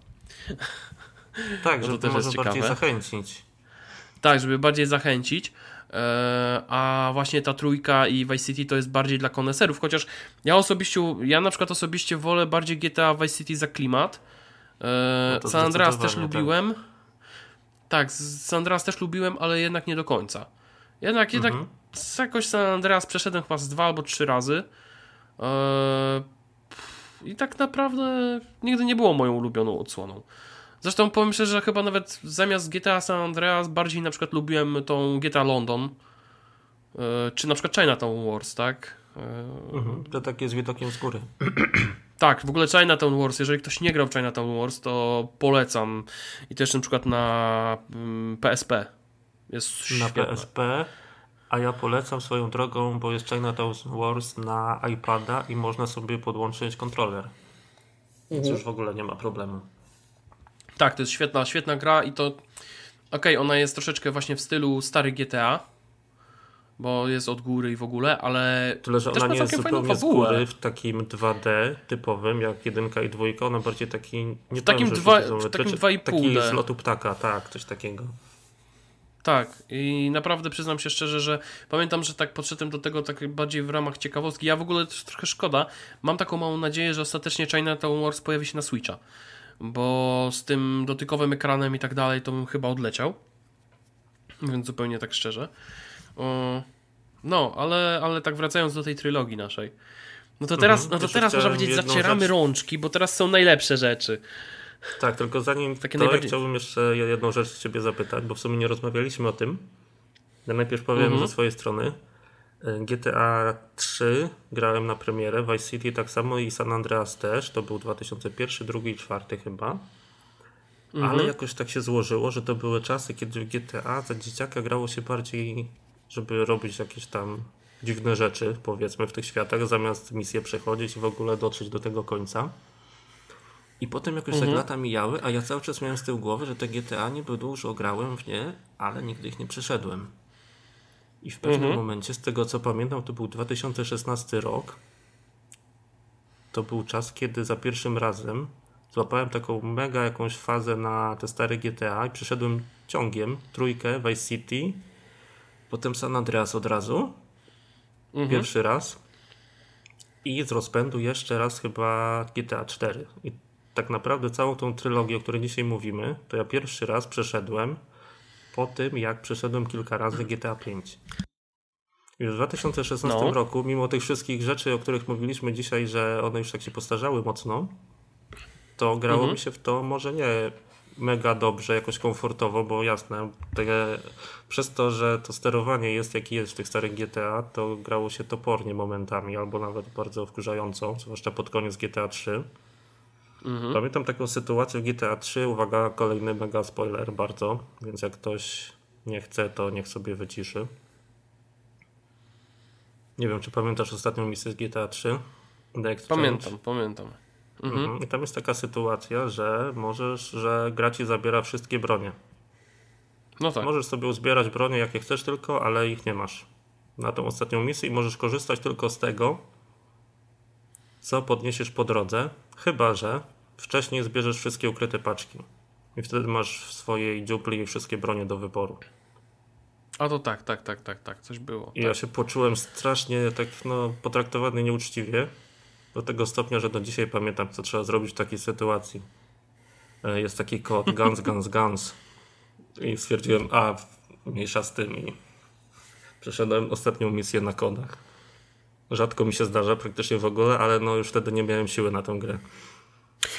Tak, No to żeby też to może jest bardziej zachęcić. tak, żeby bardziej zachęcić, e, a właśnie ta trójka i Vice City to jest bardziej dla koneserów, chociaż ja osobiście, ja na przykład osobiście wolę bardziej GTA Vice City za klimat, e, No San Andreas też zdecydowanie, tak. Tak, San Andreas też lubiłem, ale jednak nie do końca. Jednak, jednak Mhm. z- jakoś San Andreas przeszedłem chyba z dwa albo trzy razy. Eee, I tak naprawdę nigdy nie było moją ulubioną odsłoną. Zresztą powiem szczerze, że chyba nawet zamiast GTA San Andreas bardziej na przykład lubiłem tą GTA London, e, czy na przykład Chinatown Wars, tak? Mhm, to takie z widokiem z góry. Tak, w ogóle Chinatown Wars, jeżeli ktoś nie grał w Chinatown Wars, to polecam. I też na przykład na PSP. Mm, jest na PSP, a ja polecam swoją drogą, bo jest Chinatown Wars na iPada i można sobie podłączyć kontroler. Więc mhm. już w ogóle nie ma problemu. Tak, to jest świetna, świetna gra i to. Okej, okay, ona jest troszeczkę właśnie w stylu stary GTA, bo jest od góry i w ogóle, ale. Tyle, że ona nie jest zupełnie z góry w takim 2D typowym, jak jedynka i dwójka, ona bardziej taki. Nie w takim 2,5D. Taki z lotu ptaka, tak, coś takiego. Tak, i naprawdę przyznam się szczerze, że pamiętam, że tak podszedłem do tego tak bardziej w ramach ciekawostki. Ja w ogóle też trochę szkoda. Mam taką małą nadzieję, że ostatecznie Chinatown Wars pojawi się na Switcha bo z tym dotykowym ekranem i tak dalej to bym chyba odleciał. Więc zupełnie tak szczerze. No, ale, ale tak wracając do tej trylogii naszej. No to teraz, mhm. no to teraz można powiedzieć, zacieramy rzecz... rączki, bo teraz są najlepsze rzeczy. Tak, tylko zanim Takie to najbardziej... chciałbym jeszcze jedną rzecz Ciebie zapytać, bo w sumie nie rozmawialiśmy o tym. Ja najpierw powiem mhm. ze swojej strony. GTA 3 grałem na premierę, Vice City tak samo i San Andreas też, to był 2001, drugi i czwarty chyba. Mhm. Ale jakoś tak się złożyło, że to były czasy, kiedy w GTA za dzieciaka grało się bardziej, żeby robić jakieś tam dziwne rzeczy, powiedzmy, w tych światach, zamiast misję przechodzić i w ogóle dotrzeć do tego końca. I potem jakoś tak mhm. tak lata mijały, a ja cały czas miałem z tyłu głowy, że te GTA niby dużo grałem w nie, ale nigdy ich nie przeszedłem. I w pewnym mhm. momencie, z tego co pamiętam, to był 2016 rok. To był czas, kiedy za pierwszym razem złapałem taką mega jakąś fazę na te stare GTA i przeszedłem ciągiem trójkę Vice City, potem San Andreas od razu. Mhm. Pierwszy raz. I z rozpędu jeszcze raz chyba GTA 4. I tak naprawdę całą tą trylogię, o której dzisiaj mówimy, to ja pierwszy raz przeszedłem po tym, jak przeszedłem kilka razy GTA 5. Już w 2016 no. roku, mimo tych wszystkich rzeczy, o których mówiliśmy dzisiaj, że one już tak się postarzały mocno, to grało mhm. mi się w to może nie mega dobrze, jakoś komfortowo, bo jasne, te, przez to, że to sterowanie jest jaki jest w tych starych GTA, to grało się topornie momentami, albo nawet bardzo wkurzająco, zwłaszcza pod koniec GTA 3. Mhm. Pamiętam taką sytuację w GTA 3, uwaga, kolejny mega spoiler bardzo, więc jak ktoś nie chce, to niech sobie wyciszy. Nie wiem, czy pamiętasz ostatnią misję z GTA 3? pamiętam, pamiętam. Mhm. Mhm. I tam jest taka sytuacja, że możesz, że gra ci zabiera wszystkie bronie. No tak. Możesz sobie uzbierać bronie jakie chcesz tylko, ale ich nie masz. Na tą ostatnią misję i możesz korzystać tylko z tego, co podniesiesz po drodze, chyba że wcześniej zbierzesz wszystkie ukryte paczki. I wtedy masz w swojej dziupli wszystkie bronie do wyboru. A to tak, tak, tak, tak, tak, coś było. I tak. ja się poczułem strasznie tak no, potraktowany nieuczciwie. Do tego stopnia, że do dzisiaj pamiętam, co trzeba zrobić w takiej sytuacji. E, jest taki kod guns, guns, guns. I stwierdziłem, a mniejsza z tym i przeszedłem ostatnią misję na kodach. Rzadko mi się zdarza, praktycznie w ogóle, ale no już wtedy nie miałem siły na tę grę.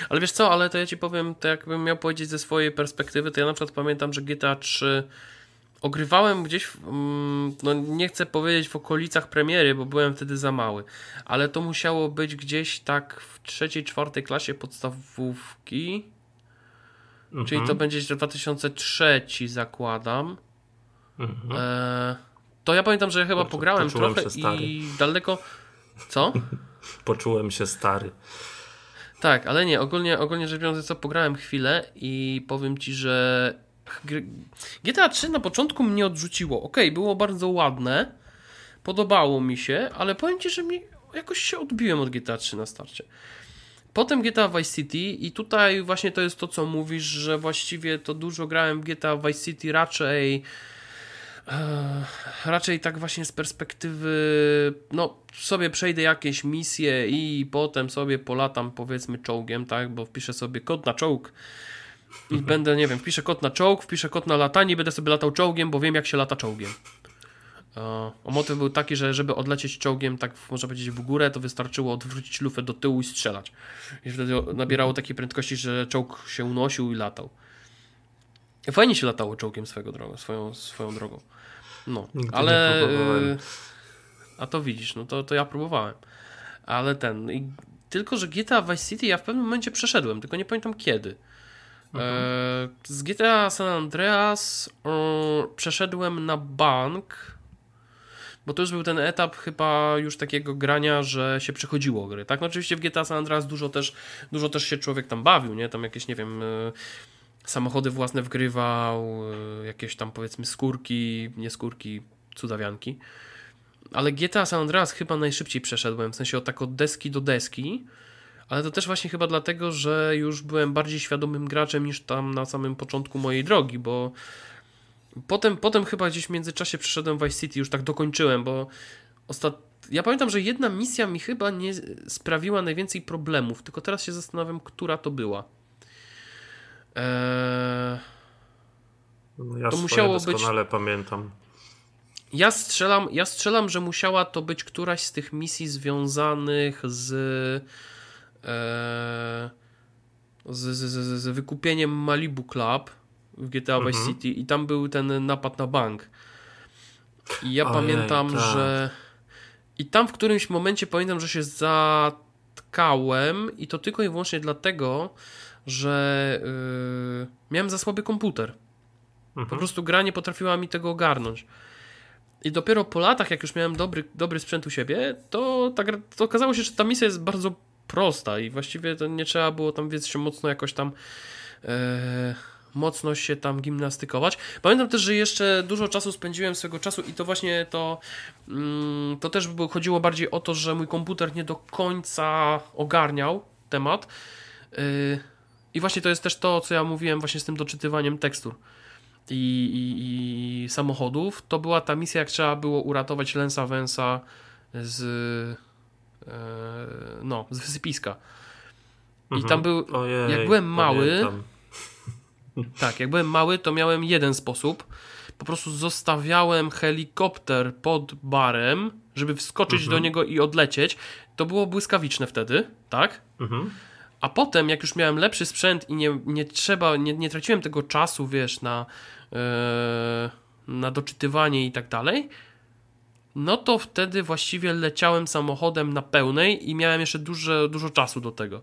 Ale wiesz co, ale to ja ci powiem, to jakbym miał powiedzieć ze swojej perspektywy, to ja na przykład pamiętam, że GTA 3 ogrywałem gdzieś, mm, no nie chcę powiedzieć w okolicach premiery, bo byłem wtedy za mały, ale to musiało być gdzieś tak w trzeciej, czwartej klasie podstawówki, mhm. czyli to będzie 2003 zakładam. Mhm. E, to ja pamiętam, że chyba pograłem trochę i daleko... Co? Poczułem się stary. Tak, ale nie, ogólnie, ogólnie rzecz biorąc, co pograłem chwilę i powiem ci, że GTA 3 na początku mnie odrzuciło. Ok, było bardzo ładne, podobało mi się, ale powiem ci, że mi jakoś się odbiłem od GTA 3 na starcie. Potem GTA Vice City i tutaj właśnie to jest to, co mówisz, że właściwie to dużo grałem w GTA Vice City raczej e, raczej tak właśnie z perspektywy no sobie przejdę jakieś misje i potem sobie polatam powiedzmy czołgiem, tak, bo wpiszę sobie kod na czołg i będę, nie wiem, wpiszę kod na czołg, wpiszę kod na latanie i będę sobie latał czołgiem, bo wiem jak się lata czołgiem. A motyw był taki, że żeby odlecieć czołgiem, tak można powiedzieć, w górę, to wystarczyło odwrócić lufę do tyłu i strzelać. I wtedy nabierało takiej prędkości, że czołg się unosił i latał. Fajnie się latało czołgiem swego drogą, swoją, swoją drogą. No, Nigdy ale. A to widzisz, no to, to ja próbowałem. Ale ten. I, tylko, że GTA Vice City ja w pewnym momencie przeszedłem, tylko nie pamiętam kiedy. Mhm. E, z GTA San Andreas e, przeszedłem na bank, bo to już był ten etap chyba już takiego grania, że się przechodziło gry, tak? No oczywiście w GTA San Andreas dużo też, dużo też się człowiek tam bawił, nie? Tam jakieś, nie wiem, e, samochody własne wgrywał, jakieś tam powiedzmy skórki, nie skórki, cudawianki. Ale GTA San Andreas chyba najszybciej przeszedłem, w sensie od tak od deski do deski, ale to też właśnie chyba dlatego, że już byłem bardziej świadomym graczem niż tam na samym początku mojej drogi, bo potem, potem chyba gdzieś w międzyczasie przeszedłem Vice City, już tak dokończyłem, bo ostat... ja pamiętam, że jedna misja mi chyba nie sprawiła najwięcej problemów, tylko teraz się zastanawiam, która to była. Eee... No ja to musiało doskonale być... pamiętam. Ja strzelam, ja strzelam, że musiała to być któraś z tych misji związanych z, z, z, z, z, wykupieniem Malibu Club w GTA mhm. Vice City i tam był ten napad na bank. I ja Ojej, pamiętam, tak. że i tam w którymś momencie pamiętam, że się zatkałem i to tylko i wyłącznie dlatego, że yy, miałem za słaby komputer. Mhm. Po prostu gra nie potrafiła mi tego ogarnąć. I dopiero po latach, jak już miałem dobry, dobry sprzęt u siebie, to, tak, to okazało się, że ta misja jest bardzo prosta i właściwie to nie trzeba było tam wiedzieć się mocno jakoś tam e, mocno się tam gimnastykować. Pamiętam też, że jeszcze dużo czasu spędziłem swego czasu i to właśnie to mm, to też chodziło bardziej o to, że mój komputer nie do końca ogarniał temat. E, I właśnie to jest też to, co ja mówiłem właśnie z tym doczytywaniem tekstur i, i, i, samochodów, to była ta misja, jak trzeba było uratować Lensa Wensa z no, z wysypiska. I mhm. tam był, Ojej, jak byłem mały, pamiętam. tak, jak byłem mały, to miałem jeden sposób. Po prostu zostawiałem helikopter pod barem, żeby wskoczyć mhm. do niego i odlecieć. To było błyskawiczne wtedy, tak? Mhm. A potem, jak już miałem lepszy sprzęt i nie, nie trzeba, nie, nie traciłem tego czasu, wiesz, na E, na doczytywanie i tak dalej, no to wtedy właściwie leciałem samochodem na pełnej i miałem jeszcze dużo, dużo czasu do tego.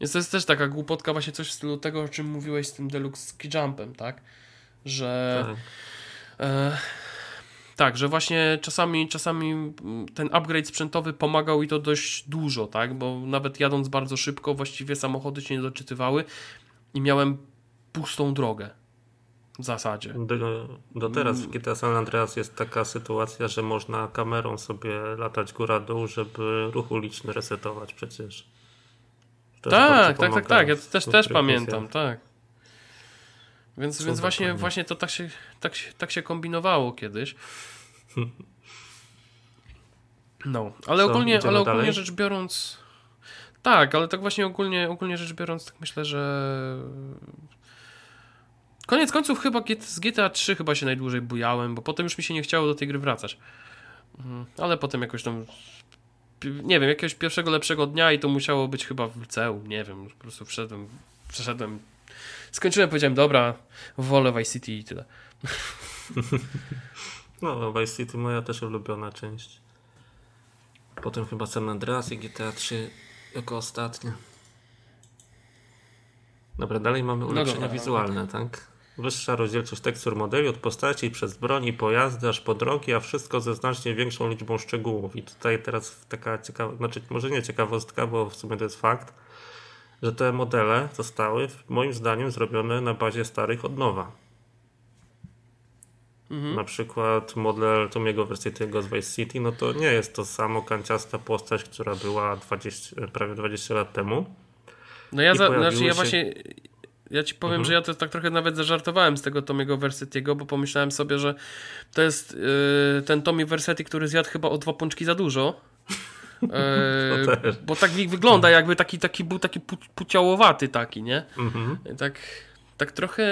Więc to jest też taka głupotka, właśnie coś w stylu tego, o czym mówiłeś z tym Deluxe Ski Jumpem, tak? Że. Tak. E, tak, że właśnie czasami, czasami ten upgrade sprzętowy pomagał i to dość dużo, tak? Bo nawet jadąc bardzo szybko, właściwie samochody się nie doczytywały i miałem pustą drogę. W zasadzie. Do, do teraz w GTA San Andreas jest taka sytuacja, że można kamerą sobie latać góra-dół, żeby ruch uliczny resetować przecież. tak, tak, tak, tak. Ja też, też pamiętam, tak. Więc, więc właśnie, właśnie to tak się, tak, się, tak się kombinowało kiedyś. No, ale Co, ogólnie, ale ogólnie rzecz biorąc. Tak, ale tak właśnie ogólnie, ogólnie rzecz biorąc, tak myślę, że Koniec końców chyba z GTA 3 chyba się najdłużej bujałem, bo potem już mi się nie chciało do tej gry wracać. Mhm. Ale potem jakoś tam nie wiem, jakiegoś pierwszego lepszego dnia i to musiało być chyba w liceum, nie wiem, po prostu wszedłem, przeszedłem, skończyłem, powiedziałem, dobra, wolę Vice City i tyle. No, Vice City moja też ulubiona część. Potem chyba San Andreas i GTA 3 jako ostatnie. Dobra, dalej mamy no ulepszenia no dobra, wizualne, tak? Wyższa rozdzielczość tekstur modeli od postaci przez broni, pojazdy, aż po drogi, a wszystko ze znacznie większą liczbą szczegółów. I tutaj teraz taka ciekawa, znaczy może nie ciekawostka, bo w sumie to jest fakt, że te modele zostały moim zdaniem zrobione na bazie starych od nowa. Mhm. Na przykład model Tomiego Versity'ego z Vice City, no to nie jest to samo kanciasta postać, która była 20, prawie 20 lat temu. No ja, za, znaczy ja się... właśnie ja ci powiem, mhm. że ja to tak trochę nawet zażartowałem z tego Tomiego Versetiego, bo pomyślałem sobie, że to jest yy, ten Tommy Versetti, który zjadł chyba o dwa pączki za dużo. Yy, bo tak wygląda, jakby taki, taki był taki pu puciałowaty taki, nie? Mhm. Tak, tak trochę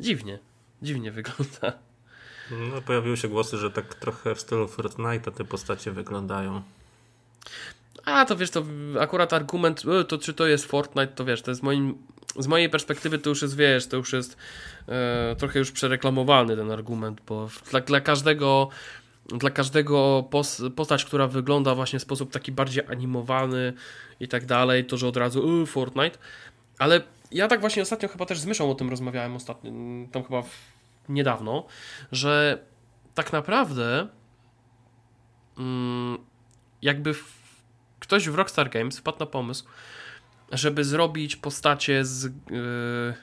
dziwnie. Dziwnie wygląda. No, pojawiły się głosy, że tak trochę w stylu Fortnite'a te postacie wyglądają. A to wiesz, to akurat argument, e, to czy to jest Fortnite, to wiesz, to jest moim, z mojej perspektywy to już jest, wiesz, to już jest e, trochę już przereklamowany ten argument, bo dla, dla każdego dla każdego postać, która wygląda właśnie w sposób taki bardziej animowany i tak dalej, to że od razu yy, Fortnite, ale ja tak właśnie ostatnio chyba też z Myszą o tym rozmawiałem ostatnio, tam chyba w, niedawno, że tak naprawdę mm, jakby w, ktoś w Rockstar Games wpadł na pomysł, żeby zrobić postacie z yy,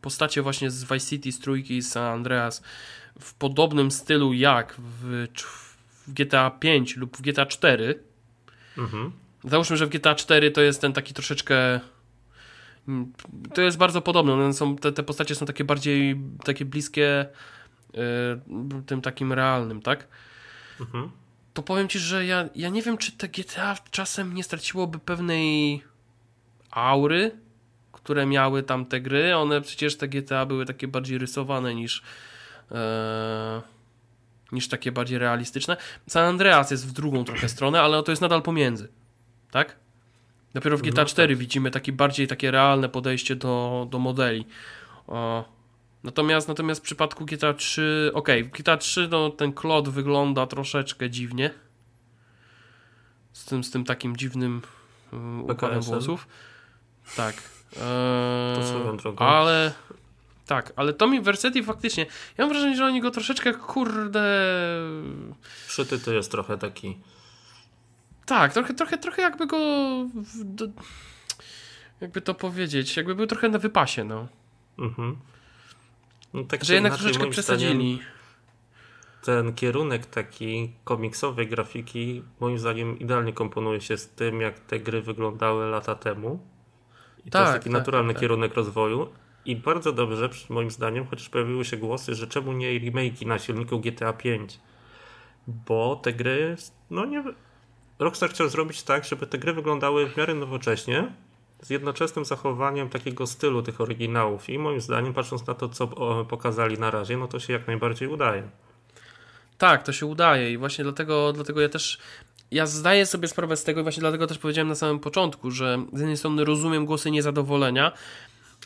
postacie właśnie z Vice City, z Trójki, z San Andreas w podobnym stylu jak w, w GTA 5 lub w GTA 4. Mhm. Załóżmy, że w GTA 4 to jest ten taki troszeczkę mm, to jest bardzo podobne. One są, te, te postacie są takie bardziej takie bliskie yy, tym takim realnym, tak? Mhm. To powiem ci, że ja, ja nie wiem, czy te GTA czasem nie straciłoby pewnej aury, które miały tam te gry. One przecież te GTA były takie bardziej rysowane niż e, niż takie bardziej realistyczne. San Andreas jest w drugą trochę stronę, ale to jest nadal pomiędzy. Tak? Dopiero w GTA no, 4 tak. widzimy takie bardziej takie realne podejście do, do modeli. O, natomiast, natomiast w przypadku GTA 3, ok, w GTA 3 no, ten klot wygląda troszeczkę dziwnie. Z tym, z tym takim dziwnym um, układem włosów. Tak. Eee, ale tak, ale Tommy Versetti faktycznie, ja mam wrażenie, że oni go troszeczkę, kurde... Szyty to jest trochę taki... Tak, trochę, trochę, trochę jakby go... Do, jakby to powiedzieć, jakby był trochę na wypasie, no. Mhm. No, tak że jednak troszeczkę przesadzili. Ten kierunek taki komiksowej grafiki moim zdaniem idealnie komponuje się z tym, jak te gry wyglądały lata temu. I tak, to jest tak, taki tak, naturalny tak, tak. kierunek rozwoju. I bardzo dobrze, moim zdaniem, chociaż pojawiły się głosy, że czemu nie remake'i na silniku GTA 5? Bo te gry, no nie. Rockstar chciał zrobić tak, żeby te gry wyglądały w miarę nowocześnie, z jednoczesnym zachowaniem takiego stylu tych oryginałów. I moim zdaniem, patrząc na to, co pokazali na razie, no to się jak najbardziej udaje. Tak, to się udaje i właśnie dlatego, dlatego ja też ja zdaję sobie sprawę z tego i właśnie dlatego też powiedziałem na samym początku, że z jednej strony rozumiem głosy niezadowolenia,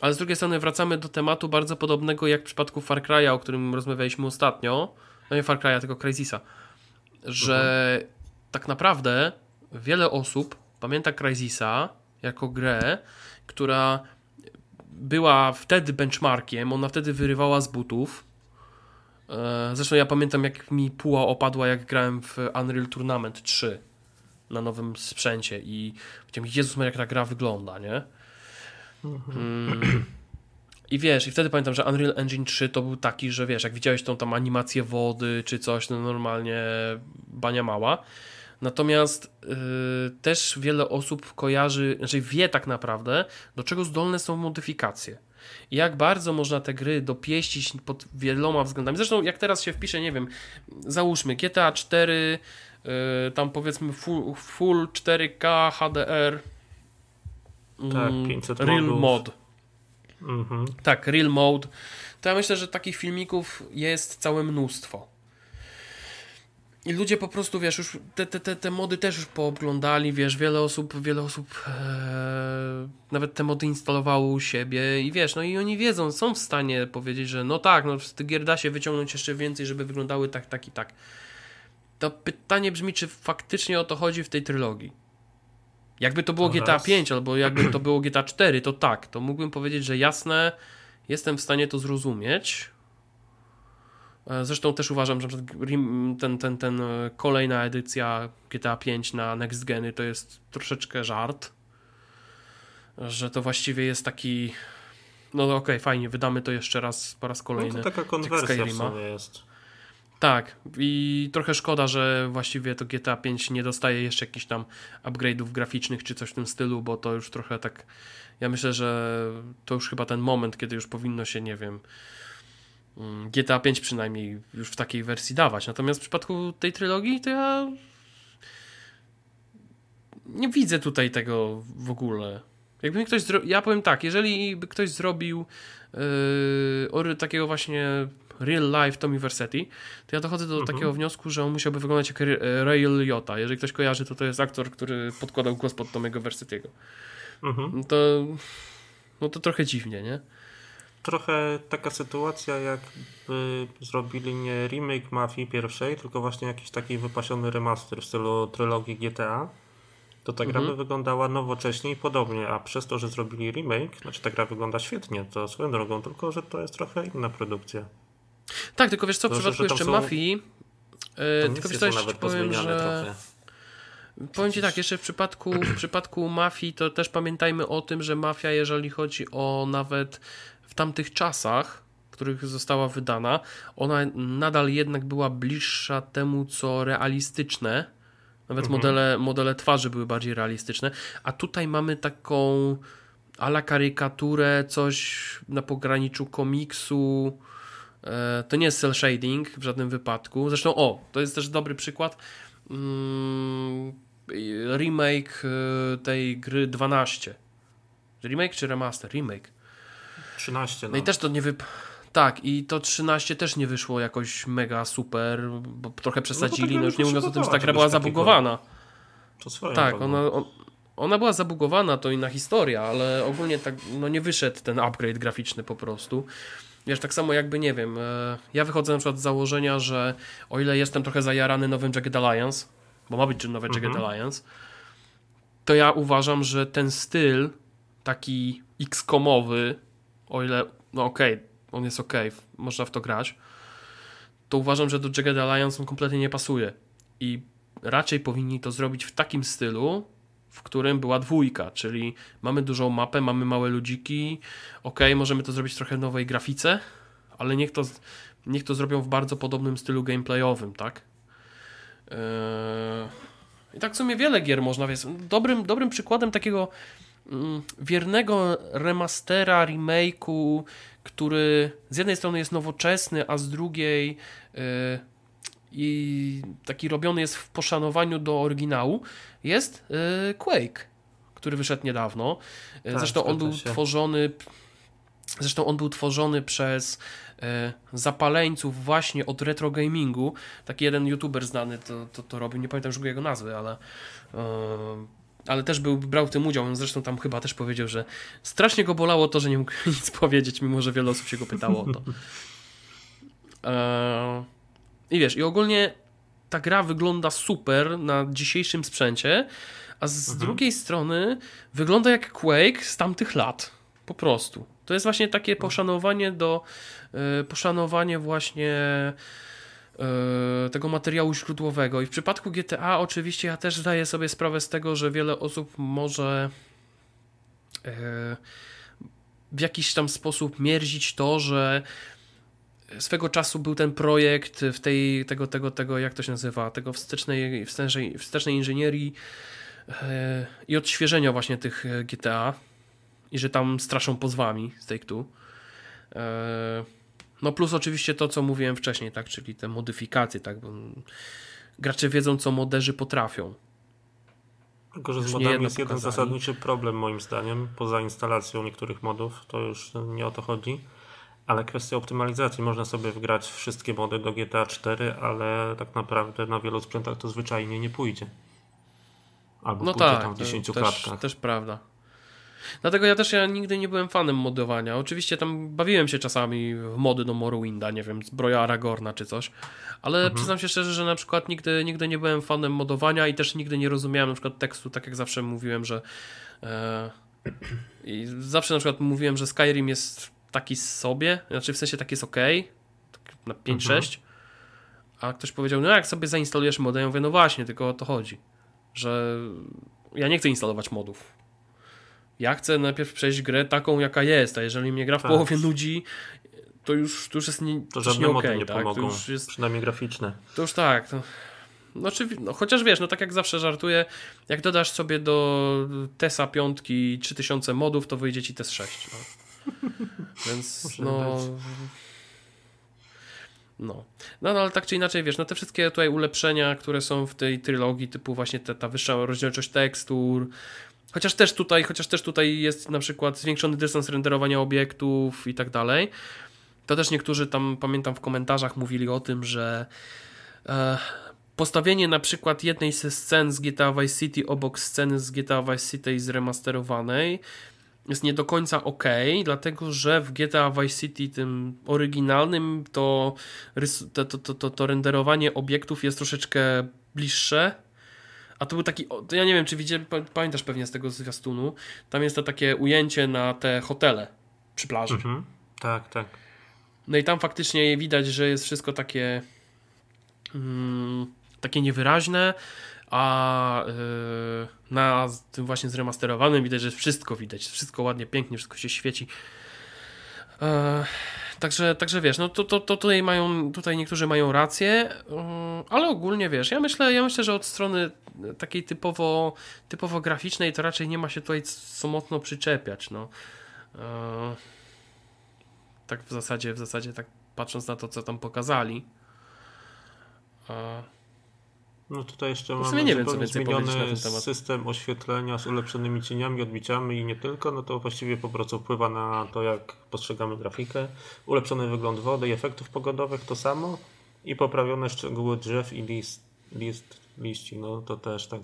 ale z drugiej strony wracamy do tematu bardzo podobnego jak w przypadku Far Cry'a, o którym rozmawialiśmy ostatnio. No nie Far Cry'a, tylko Crysisa. Że mhm. tak naprawdę wiele osób pamięta Crysisa jako grę, która była wtedy benchmarkiem, ona wtedy wyrywała z butów. E, zresztą ja pamiętam, jak mi puła opadła, jak grałem w Unreal Tournament 3 na nowym sprzęcie i powiedziałem, Jezus, jak ta gra wygląda, nie? Mm. I wiesz, i wtedy pamiętam, że Unreal Engine 3 to był taki, że wiesz, jak widziałeś tą tam animację wody czy coś, no normalnie bania mała. Natomiast yy, też wiele osób kojarzy, znaczy wie tak naprawdę, do czego zdolne są modyfikacje. Jak bardzo można te gry dopieścić pod wieloma względami. Zresztą jak teraz się wpisze, nie wiem, załóżmy GTA 4, yy, tam powiedzmy full, full 4K HDR, tak, 500 mm, Real modów. Mod. Mhm. Tak, Real Mode. To ja myślę, że takich filmików jest całe mnóstwo. I ludzie po prostu, wiesz, już te, te, te, te mody też już pooglądali, wiesz, wiele osób, wiele osób e, nawet te mody instalowało u siebie i wiesz, no i oni wiedzą, są w stanie powiedzieć, że no tak, no z tych gier da się wyciągnąć jeszcze więcej, żeby wyglądały tak, tak i tak. To pytanie brzmi, czy faktycznie o to chodzi w tej trylogii. Jakby to było GTA 5 albo jakby to było GTA 4, to tak, to mógłbym powiedzieć, że jasne, jestem w stanie to zrozumieć. E, zresztą też uważam, że ten, ten, ten e, kolejna edycja GTA 5 na Next Geny to jest troszeczkę żart. Że to właściwie jest taki. No okej, okay, fajnie, wydamy to jeszcze raz po raz kolejny. No to taka konwersja w sumie jest. Tak, i trochę szkoda, że właściwie to GTA 5 nie dostaje jeszcze jakichś tam upgrade'ów graficznych czy coś w tym stylu, bo to już trochę tak. Ja myślę, że to już chyba ten moment, kiedy już powinno się, nie wiem, GTA 5 przynajmniej już w takiej wersji dawać. Natomiast w przypadku tej trylogii to ja nie widzę tutaj tego w ogóle. Jakby ktoś zro... Ja powiem tak, jeżeli by ktoś zrobił yy, takiego właśnie Real Life Tommy Versetti, to ja dochodzę do Mhm. takiego wniosku, że on musiałby wyglądać jak Ray Liotta. Jeżeli ktoś kojarzy, to to jest aktor, który podkładał głos pod Tommy'ego Versetiego. Mhm. No to, no to trochę dziwnie, nie? Trochę taka sytuacja, jakby zrobili nie remake Mafii pierwszej, tylko właśnie jakiś taki wypasiony remaster w stylu trylogii GTA. To ta gra Mhm. by wyglądała nowocześnie i podobnie, a przez to, że zrobili remake, znaczy ta gra wygląda świetnie, to swoją drogą, tylko że to jest trochę inna produkcja. Tak, tylko wiesz co, w To, przypadku jeszcze są- Mafii, To e, tylko wiesz co, jeszcze powiem, że... trochę. Powiem Ci tak, jeszcze w przypadku, w przypadku mafii, to też pamiętajmy o tym, że mafia, jeżeli chodzi o nawet w tamtych czasach, w których została wydana, ona nadal jednak była bliższa temu, co realistyczne. Nawet Mhm. modele, modele twarzy były bardziej realistyczne. A tutaj mamy taką ala karykaturę, coś na pograniczu komiksu. E, To nie jest cel shading w żadnym wypadku. Zresztą, o, to jest też dobry przykład. Mm, remake e, tej gry 12. Remake czy remaster? Remake. 13, no. No i też to nie wyp... Tak, i to 13 też nie wyszło jakoś mega super, bo trochę przesadzili, gra no już nie mówiąc o tym, że ta gra była zabugowana. to swoją Tak, ona, on, ona była zabugowana, to inna historia, ale ogólnie tak, no nie wyszedł ten upgrade graficzny po prostu. Wiesz, tak samo jakby, nie wiem, e, ja wychodzę na przykład z założenia, że o ile jestem trochę zajarany nowym Jagged Alliance, bo ma być nowy Jagged Mhm. Alliance, to ja uważam, że ten styl taki X-komowy, o ile, no okej, on jest okej, można w to grać, to uważam, że do Jagged Alliance on kompletnie nie pasuje. I raczej powinni to zrobić w takim stylu, w którym była dwójka, czyli mamy dużą mapę, mamy małe ludziki, ok, możemy to zrobić trochę w nowej grafice, ale niech to, niech to zrobią w bardzo podobnym stylu gameplayowym, tak? Eee, I tak w sumie wiele gier można, wiesz, dobrym, dobrym przykładem takiego wiernego remastera, remake'u, który z jednej strony jest nowoczesny, a z drugiej yy, i taki robiony jest w poszanowaniu do oryginału, jest yy, Quake, który wyszedł niedawno. Tak, Zresztą on był się. tworzony Zresztą on był tworzony przez e, zapaleńców właśnie od retro gamingu. Taki jeden youtuber znany to, to, to robił, nie pamiętam już jego nazwy, ale ale też był, brał w tym udział. On zresztą tam chyba też powiedział, że strasznie go bolało to, że nie mógł nic powiedzieć, mimo że wiele osób się go pytało o to. E, I wiesz, i ogólnie ta gra wygląda super na dzisiejszym sprzęcie, a z Mhm. drugiej strony wygląda jak Quake z tamtych lat. Po prostu. To jest właśnie takie poszanowanie do e, poszanowanie właśnie tego materiału źródłowego. I w przypadku GTA oczywiście ja też zdaję sobie sprawę z tego, że wiele osób może e, w jakiś tam sposób mierzić to, że swego czasu był ten projekt w tej, tego, tego, tego, jak to się nazywa, tego wstecznej, wstecznej, wstecznej inżynierii e, i odświeżenia właśnie tych e, GTA i że tam straszą pozwami z Take. No plus oczywiście to, co mówiłem wcześniej, tak, czyli te modyfikacje, tak, bo gracze wiedzą, co moderzy potrafią. Tylko, że z modami jest jeden zasadniczy problem moim zdaniem, poza instalacją niektórych modów, to już nie o to chodzi, ale kwestia optymalizacji. Można sobie wgrać wszystkie mody do GTA 4, ale tak naprawdę na wielu sprzętach to zwyczajnie nie pójdzie. Albo No pójdzie tak, tam w to 10 też, klatkach. też prawda. Dlatego ja też ja nigdy nie byłem fanem modowania. Oczywiście tam bawiłem się czasami w mody do Morrowinda, nie wiem, zbroja Aragorna czy coś, ale Mhm. przyznam się szczerze, że na przykład nigdy, nigdy nie byłem fanem modowania i też nigdy nie rozumiałem na przykład tekstu, tak jak zawsze mówiłem, że e, i zawsze na przykład mówiłem, że Skyrim jest taki sobie, znaczy w sensie tak jest ok, na 5-6, a ktoś powiedział, no jak sobie zainstalujesz modę, ja mówię, no właśnie, tylko o to chodzi, że ja nie chcę instalować modów. Ja chcę najpierw przejść grę taką, jaka jest, a jeżeli mnie gra w Tak. połowie nudzi, to już, to już jest nie, To żadne nie mody okej, nie tak? To pomogą, już jest przynajmniej graficzne. to już tak. To... No, czy, no, chociaż wiesz, no tak jak zawsze żartuję, jak dodasz sobie do TESA 5 3000 modów, to wyjdzie ci TES 6. No. Więc no. No. no, no, ale tak czy inaczej, wiesz, no te wszystkie tutaj ulepszenia, które są w tej trylogii, typu właśnie te, ta wyższa rozdzielczość tekstur, chociaż też tutaj, chociaż też tutaj jest na przykład zwiększony dystans renderowania obiektów i tak dalej, to też niektórzy tam, pamiętam, w komentarzach mówili o tym, że e, postawienie na przykład jednej ze scen z GTA Vice City obok sceny z GTA Vice City zremasterowanej jest nie do końca ok, dlatego że w GTA Vice City tym oryginalnym to, to, to, to, to renderowanie obiektów jest troszeczkę bliższe. A to był taki, to ja nie wiem, czy widzicie, pamiętasz pewnie z tego zwiastunu, tam jest to takie ujęcie na te hotele przy plaży. Mhm. Tak, tak. No i tam faktycznie widać, że jest wszystko takie mm, takie niewyraźne, a yy, na tym właśnie zremasterowanym widać, że wszystko widać, wszystko ładnie, pięknie, wszystko się świeci. Yy, także, także wiesz, no to, to, to tutaj mają, tutaj niektórzy mają rację, yy, ale ogólnie wiesz, ja myślę, ja myślę, że od strony takiej typowo, typowo graficznej to raczej nie ma się tutaj co mocno przyczepiać, no. Yy, tak w zasadzie, w zasadzie tak patrząc na to, co tam pokazali. No tutaj jeszcze mamy nie wiem, zmieniony system oświetlenia z ulepszonymi cieniami, odbiciami i nie tylko, no to właściwie po prostu wpływa na to, jak postrzegamy grafikę. Ulepszony wygląd wody i efektów pogodowych to samo i poprawione szczegóły drzew i list, list liści, no to też tak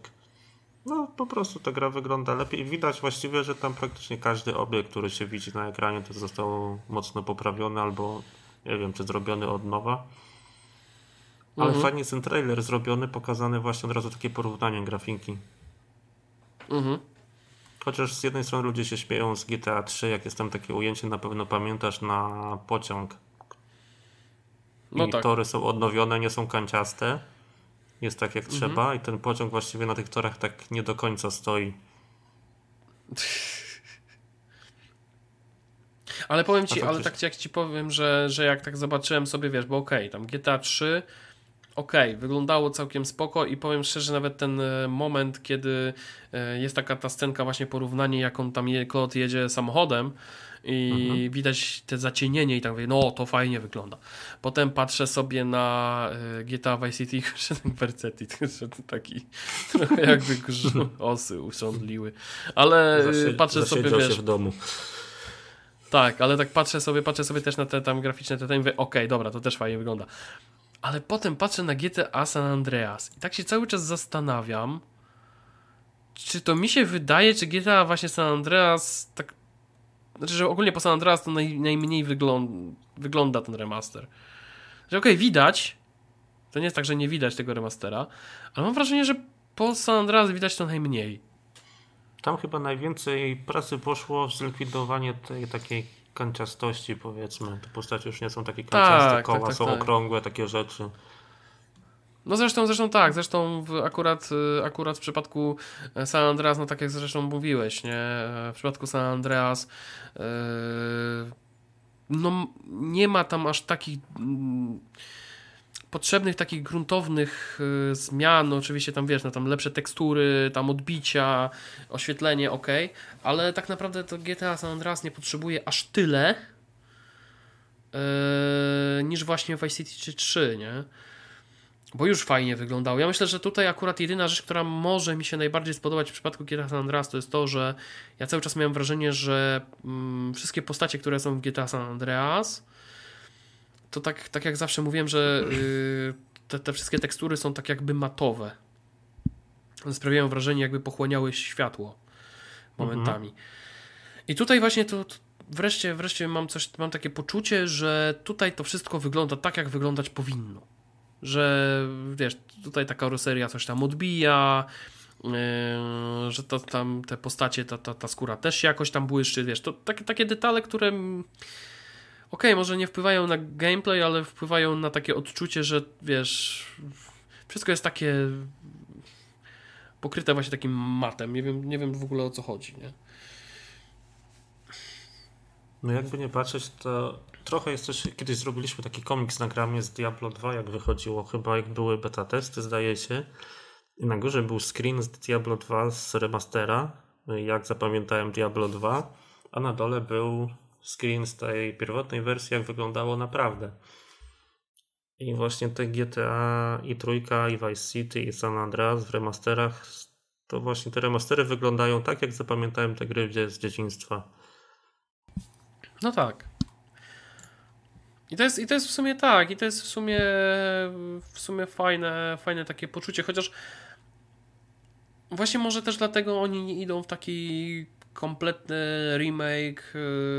no po prostu ta gra wygląda lepiej. Widać właściwie, że tam praktycznie każdy obiekt, który się widzi na ekranie, to został mocno poprawiony albo nie wiem, czy zrobiony od nowa. Ale mhm. fajnie jest ten trailer zrobiony, pokazany właśnie od razu takie porównanie grafiki. Mhm. Chociaż z jednej strony ludzie się śmieją z GTA 3, jak jest tam takie ujęcie, na pewno pamiętasz na pociąg. No I tak. tory są odnowione, nie są kanciaste. Jest tak jak mhm. trzeba i ten pociąg właściwie na tych torach tak nie do końca stoi. Ale powiem ci, ale tak jak ci powiem, że, że jak tak zobaczyłem sobie, wiesz, bo okej, okay, tam GTA 3 ok, wyglądało całkiem spoko i powiem szczerze, nawet ten e, moment, kiedy e, jest taka ta scenka właśnie porównanie, jak on tam je, kot jedzie samochodem i mhm. widać te zacienienie i tak mówię, no to fajnie wygląda. Potem patrzę sobie na e, GTA Vice City, ten Percetti, taki trochę jakby osy usiądliły, ale Zasie, patrzę sobie, wiesz... w domu. Tak, ale tak patrzę sobie, patrzę sobie też na te tam graficzne te, te i mówię, okej, okay, dobra, to też fajnie wygląda ale potem patrzę na GTA San Andreas i tak się cały czas zastanawiam, czy to mi się wydaje, czy GTA właśnie San Andreas tak. Znaczy, że ogólnie po San Andreas to naj, najmniej wygląda, wygląda ten remaster. Że okej, okay, widać. To nie jest tak, że nie widać tego remastera, ale mam wrażenie, że po San Andreas widać to najmniej. Tam chyba najwięcej pracy poszło w zlikwidowanie tej takiej kanciastości powiedzmy. Te postacie już nie są takie kanciaste, tak, koła tak, tak, są tak. okrągłe, takie rzeczy. No zresztą, zresztą tak, zresztą w, akurat, y, akurat w przypadku e, San Andreas, no tak jak zresztą mówiłeś, nie? E, w przypadku San Andreas yy, no nie ma tam aż takich yy, potrzebnych takich gruntownych y, zmian, no oczywiście tam wiesz, no tam lepsze tekstury, tam odbicia, oświetlenie, ok, ale tak naprawdę to GTA San Andreas nie potrzebuje aż tyle yy, niż właśnie Vice City 3, nie? Bo już fajnie wyglądało. Ja myślę, że tutaj akurat jedyna rzecz, która może mi się najbardziej spodobać w przypadku GTA San Andreas, to jest to, że ja cały czas miałem wrażenie, że mm, wszystkie postacie, które są w GTA San Andreas, to tak, tak jak zawsze mówiłem, że yy, te, te wszystkie tekstury są tak jakby matowe. One sprawiają wrażenie, jakby pochłaniały światło momentami. Mhm. I tutaj właśnie to, to, wreszcie, wreszcie mam coś, mam takie poczucie, że tutaj to wszystko wygląda tak, jak wyglądać powinno. Że wiesz, tutaj ta karoseria coś tam odbija, yy, że to tam te postacie, ta, ta, ta skóra też jakoś tam błyszczy, wiesz, to takie, takie detale, które ok, może nie wpływają na gameplay, ale wpływają na takie odczucie, że wiesz, wszystko jest takie pokryte właśnie takim matem. Nie wiem, nie wiem w ogóle o co chodzi, nie? No jakby nie patrzeć, to trochę jest też, kiedyś zrobiliśmy taki komiks na gramie z Diablo 2, jak wychodziło, chyba jak były beta testy, zdaje się. I na górze był screen z Diablo 2 z remastera, jak zapamiętałem Diablo 2, a na dole był screen z tej pierwotnej wersji, jak wyglądało naprawdę. I właśnie te GTA i trójka, i Vice City, i San Andreas w remasterach, to właśnie te remastery wyglądają tak, jak zapamiętałem te gry z dzieciństwa. No tak. I to, jest, I to jest w sumie tak, i to jest w sumie w sumie fajne, fajne takie poczucie, chociaż właśnie może też dlatego oni nie idą w taki kompletny remake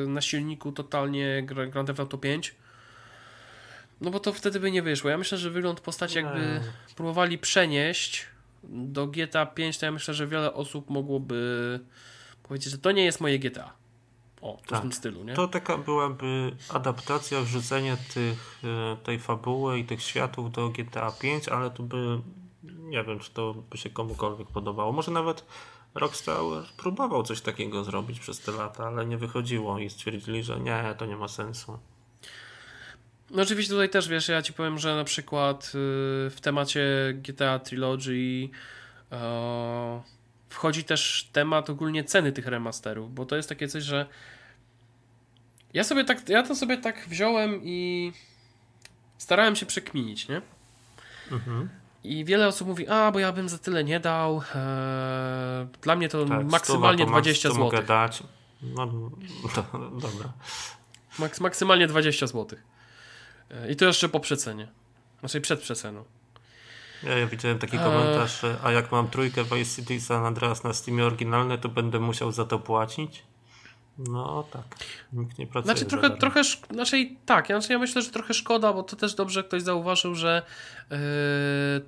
y, na silniku totalnie Grand Theft Auto 5. No bo to wtedy by nie wyszło. Ja myślę, że wygląd postaci jakby próbowali przenieść do GTA 5, to ja myślę, że wiele osób mogłoby powiedzieć, że to nie jest moje GTA. O, tak. w tym stylu, nie? To taka byłaby adaptacja, wrzucenie tych, e, tej fabuły i tych światów do GTA 5, ale to by nie wiem, czy to by się komukolwiek podobało. Może nawet Rockstar próbował coś takiego zrobić przez te lata, ale nie wychodziło i stwierdzili, że nie, to nie ma sensu. No oczywiście tutaj też, wiesz, ja ci powiem, że na przykład y, w temacie GTA Trilogy yy, wchodzi też temat ogólnie ceny tych remasterów, bo to jest takie coś, że ja sobie tak, ja to sobie tak wziąłem i starałem się przekminić, nie? Mhm. I wiele osób mówi, a bo ja bym za tyle nie dał. Eee, dla mnie to tak, maksymalnie 20 zł. mogę dać. No, to, dobra. Maks maksymalnie 20 zł. Eee, I to jeszcze po przecenie. Znaczy przed przeceną. Ja, ja widziałem taki komentarz, eee. a jak mam trójkę Vice City San Andreas na Steamie oryginalne, to będę musiał za to płacić? No tak, nikt nie pracuje. Znaczy trochę, trochę znaczy, tak, znaczy ja myślę, że trochę szkoda, bo to też dobrze ktoś zauważył, że yy,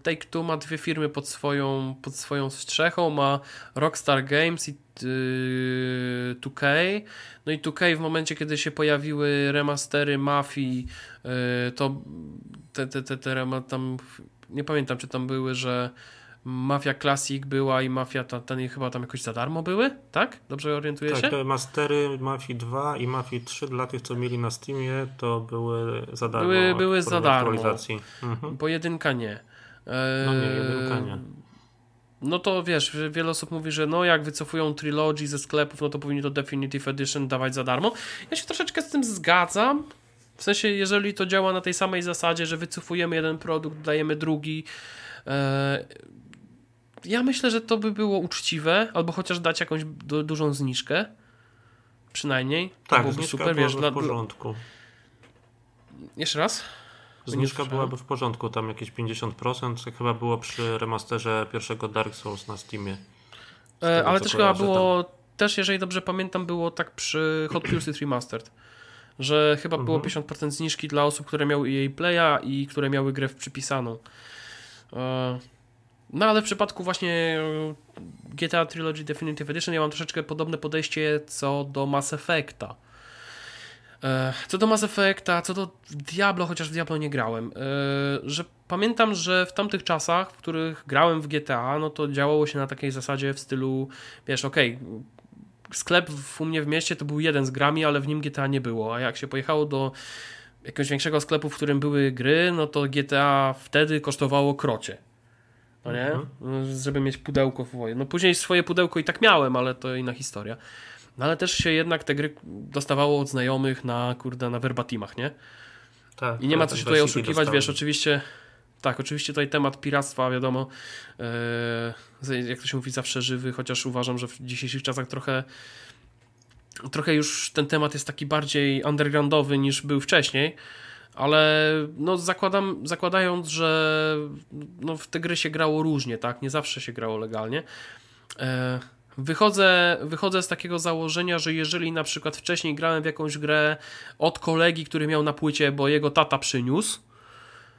Take-Two ma dwie firmy pod swoją, pod swoją strzechą, ma Rockstar Games i yy, 2K, no i 2K w momencie, kiedy się pojawiły remastery Mafii, yy, to te, te, te, te tam, nie pamiętam, czy tam były, że Mafia Classic była i Mafia ta, ten chyba tam jakoś za darmo były, tak? Dobrze orientuję tak, się? Tak, Mastery Mafii 2 i Mafii 3 dla tych, co mieli na Steamie, to były za darmo. Były, były za darmo, mhm. bo jedynka nie. no nie, jedynka nie. No to wiesz, wiele osób mówi, że no jak wycofują Trilogy ze sklepów, no to powinni to Definitive Edition dawać za darmo. Ja się troszeczkę z tym zgadzam. W sensie, jeżeli to działa na tej samej zasadzie, że wycofujemy jeden produkt, dajemy drugi, e, ja myślę, że to by było uczciwe, albo chociaż dać jakąś du dużą zniżkę. Przynajmniej. Tak, byłoby super, wiesz, w dla... porządku. Jeszcze raz? Zniżka byłaby w porządku, tam jakieś 50%, tak chyba było przy remasterze pierwszego Dark Souls na Steamie. E, ale też chyba było, tam... też jeżeli dobrze pamiętam, było tak przy Hot Pursuit Remastered, że chyba było mhm. 50% zniżki dla osób, które miały EA Playa i które miały grę w przypisaną. E, no ale w przypadku właśnie e, GTA Trilogy Definitive Edition ja mam troszeczkę podobne podejście co do Mass Effecta. E, co do Mass Effecta, co do Diablo, chociaż w Diablo nie grałem, e, że pamiętam, że w tamtych czasach, w których grałem w GTA, no to działało się na takiej zasadzie w stylu, wiesz, okej, okay, sklep u mnie w mieście to był jeden z grami, ale w nim GTA nie było, a jak się pojechało do jakiegoś większego sklepu, w którym były gry, no to GTA wtedy kosztowało krocie no nie? Mhm. Żeby mieć pudełko w woje. No później swoje pudełko i tak miałem, ale to inna historia. No ale też się jednak te gry dostawało od znajomych na, kurde, na verbatimach, nie? Tak, I nie ma co się tutaj oszukiwać, wiesz, oczywiście tak, oczywiście tutaj temat piractwa, wiadomo, yy, jak to się mówi, zawsze żywy, chociaż uważam, że w dzisiejszych czasach trochę trochę już ten temat jest taki bardziej undergroundowy niż był wcześniej, ale no zakładam, zakładając, że no w te gry się grało różnie, tak, nie zawsze się grało legalnie, e, Wychodzę, wychodzę z takiego założenia, że jeżeli na przykład wcześniej grałem w jakąś grę od kolegi, który miał na płycie, bo jego tata przyniósł,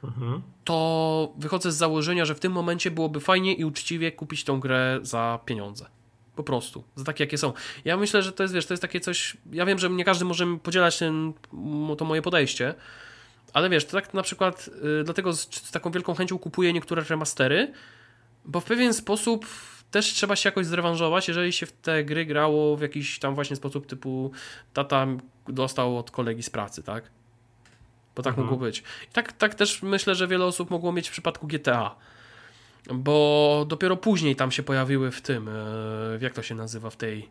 mhm. to wychodzę z założenia, że w tym momencie byłoby fajnie i uczciwie kupić tą grę za pieniądze. Po prostu, za takie jakie są. Ja myślę, że to jest, wiesz, to jest takie coś. Ja wiem, że nie każdy może podzielać ten, to moje podejście, ale wiesz, to tak na przykład yy, dlatego z, z, taką wielką chęcią kupuję niektóre remastery, bo w pewien sposób też trzeba się jakoś zrewanżować, jeżeli się w te gry grało w jakiś tam właśnie sposób typu tata dostał od kolegi z pracy, tak? Bo tak mhm. mogło być. I tak, tak też myślę, że wiele osób mogło mieć w przypadku GTA. Bo dopiero później tam się pojawiły w tym, yy, jak to się nazywa, w tej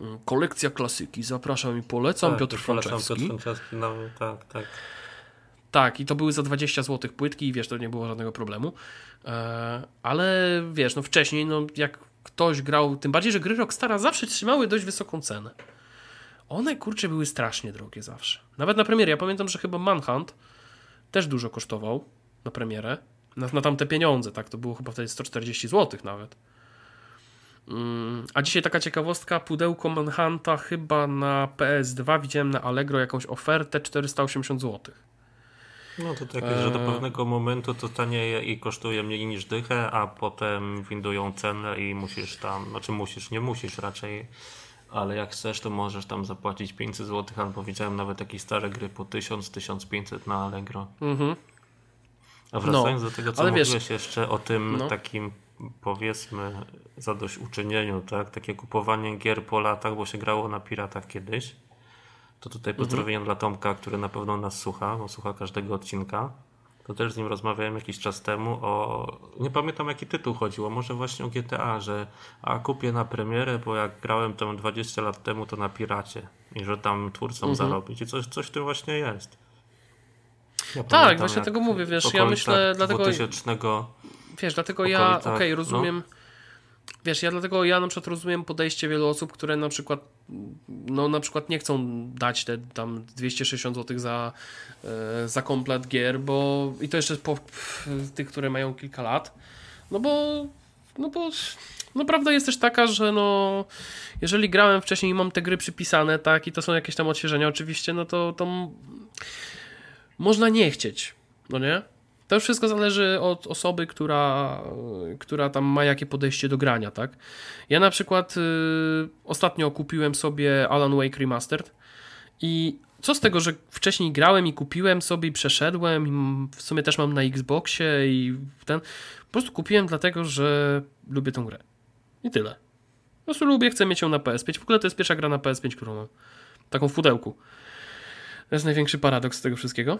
mm, kolekcja klasyki. Zapraszam i polecam tak, Piotr Franczewski. Piotr Franczewski, no, tak, tak. Tak, i to były za 20 zł płytki i wiesz, to nie było żadnego problemu. E, ale wiesz, no wcześniej, no jak ktoś grał, tym bardziej, że gry Rockstara zawsze trzymały dość wysoką cenę. one kurczę były strasznie drogie zawsze. Nawet na premierę. Ja pamiętam, że chyba Manhunt też dużo kosztował na premierę. Na, na tamte pieniądze, tak? To było chyba wtedy 140 zł nawet. Mm, a dzisiaj taka ciekawostka, pudełko Manhunta chyba na PS2 widziałem na Allegro jakąś ofertę 480 zł. No to takie, że do eee. pewnego momentu to tanieje i kosztuje mniej niż dychę, a potem windują cenę i musisz tam, znaczy musisz, nie musisz raczej, ale jak chcesz, to możesz tam zapłacić 500 zł, albo widziałem nawet jakieś stare gry po 1000-1500 na Allegro. Mhm. A wracając no, do tego, co mówiłeś wiesz, jeszcze o tym no. takim powiedzmy zadośćuczynieniu, tak? Takie kupowanie gier po latach, bo się grało na piratach kiedyś. To tutaj mhm. pozdrowienia mhm. dla Tomka, który na pewno nas słucha, bo słucha każdego odcinka. To też z nim rozmawiałem jakiś czas temu o. Nie pamiętam jaki tytuł chodziło, może właśnie o GTA, że a kupię na premierę, bo jak grałem tam 20 lat temu, to na piracie. I że tam twórcom mhm. zarobić. I coś, coś w tym właśnie jest. Ja tak, właśnie tego mówię, wiesz, ja myślę, dlatego. 2000 Wiesz, dlatego ja, okej, okay, rozumiem. No. Wiesz, ja dlatego ja na przykład rozumiem podejście wielu osób, które na przykład no na przykład nie chcą dać te tam 260 zł za, e, za komplet gier, bo i to jeszcze po tych, które mają kilka lat. No bo no bo no prawda jest też taka, że no jeżeli grałem wcześniej i mam te gry przypisane, tak, i to są jakieś tam odświeżenia oczywiście, no to, to można nie chcieć, no nie? To wszystko zależy od osoby, która, która tam ma jakie podejście do grania, tak? Ja na przykład y, ostatnio kupiłem sobie Alan Wake Remastered i co z tego, że wcześniej grałem i kupiłem sobie i przeszedłem i w sumie też mam na Xboxie i ten, po prostu kupiłem dlatego, że lubię tą grę. I tyle. Po prostu lubię, chcę mieć ją na PS5. W ogóle to jest pierwsza gra na PS5, którą mam. Taką w pudełku. To jest największy paradoks tego wszystkiego.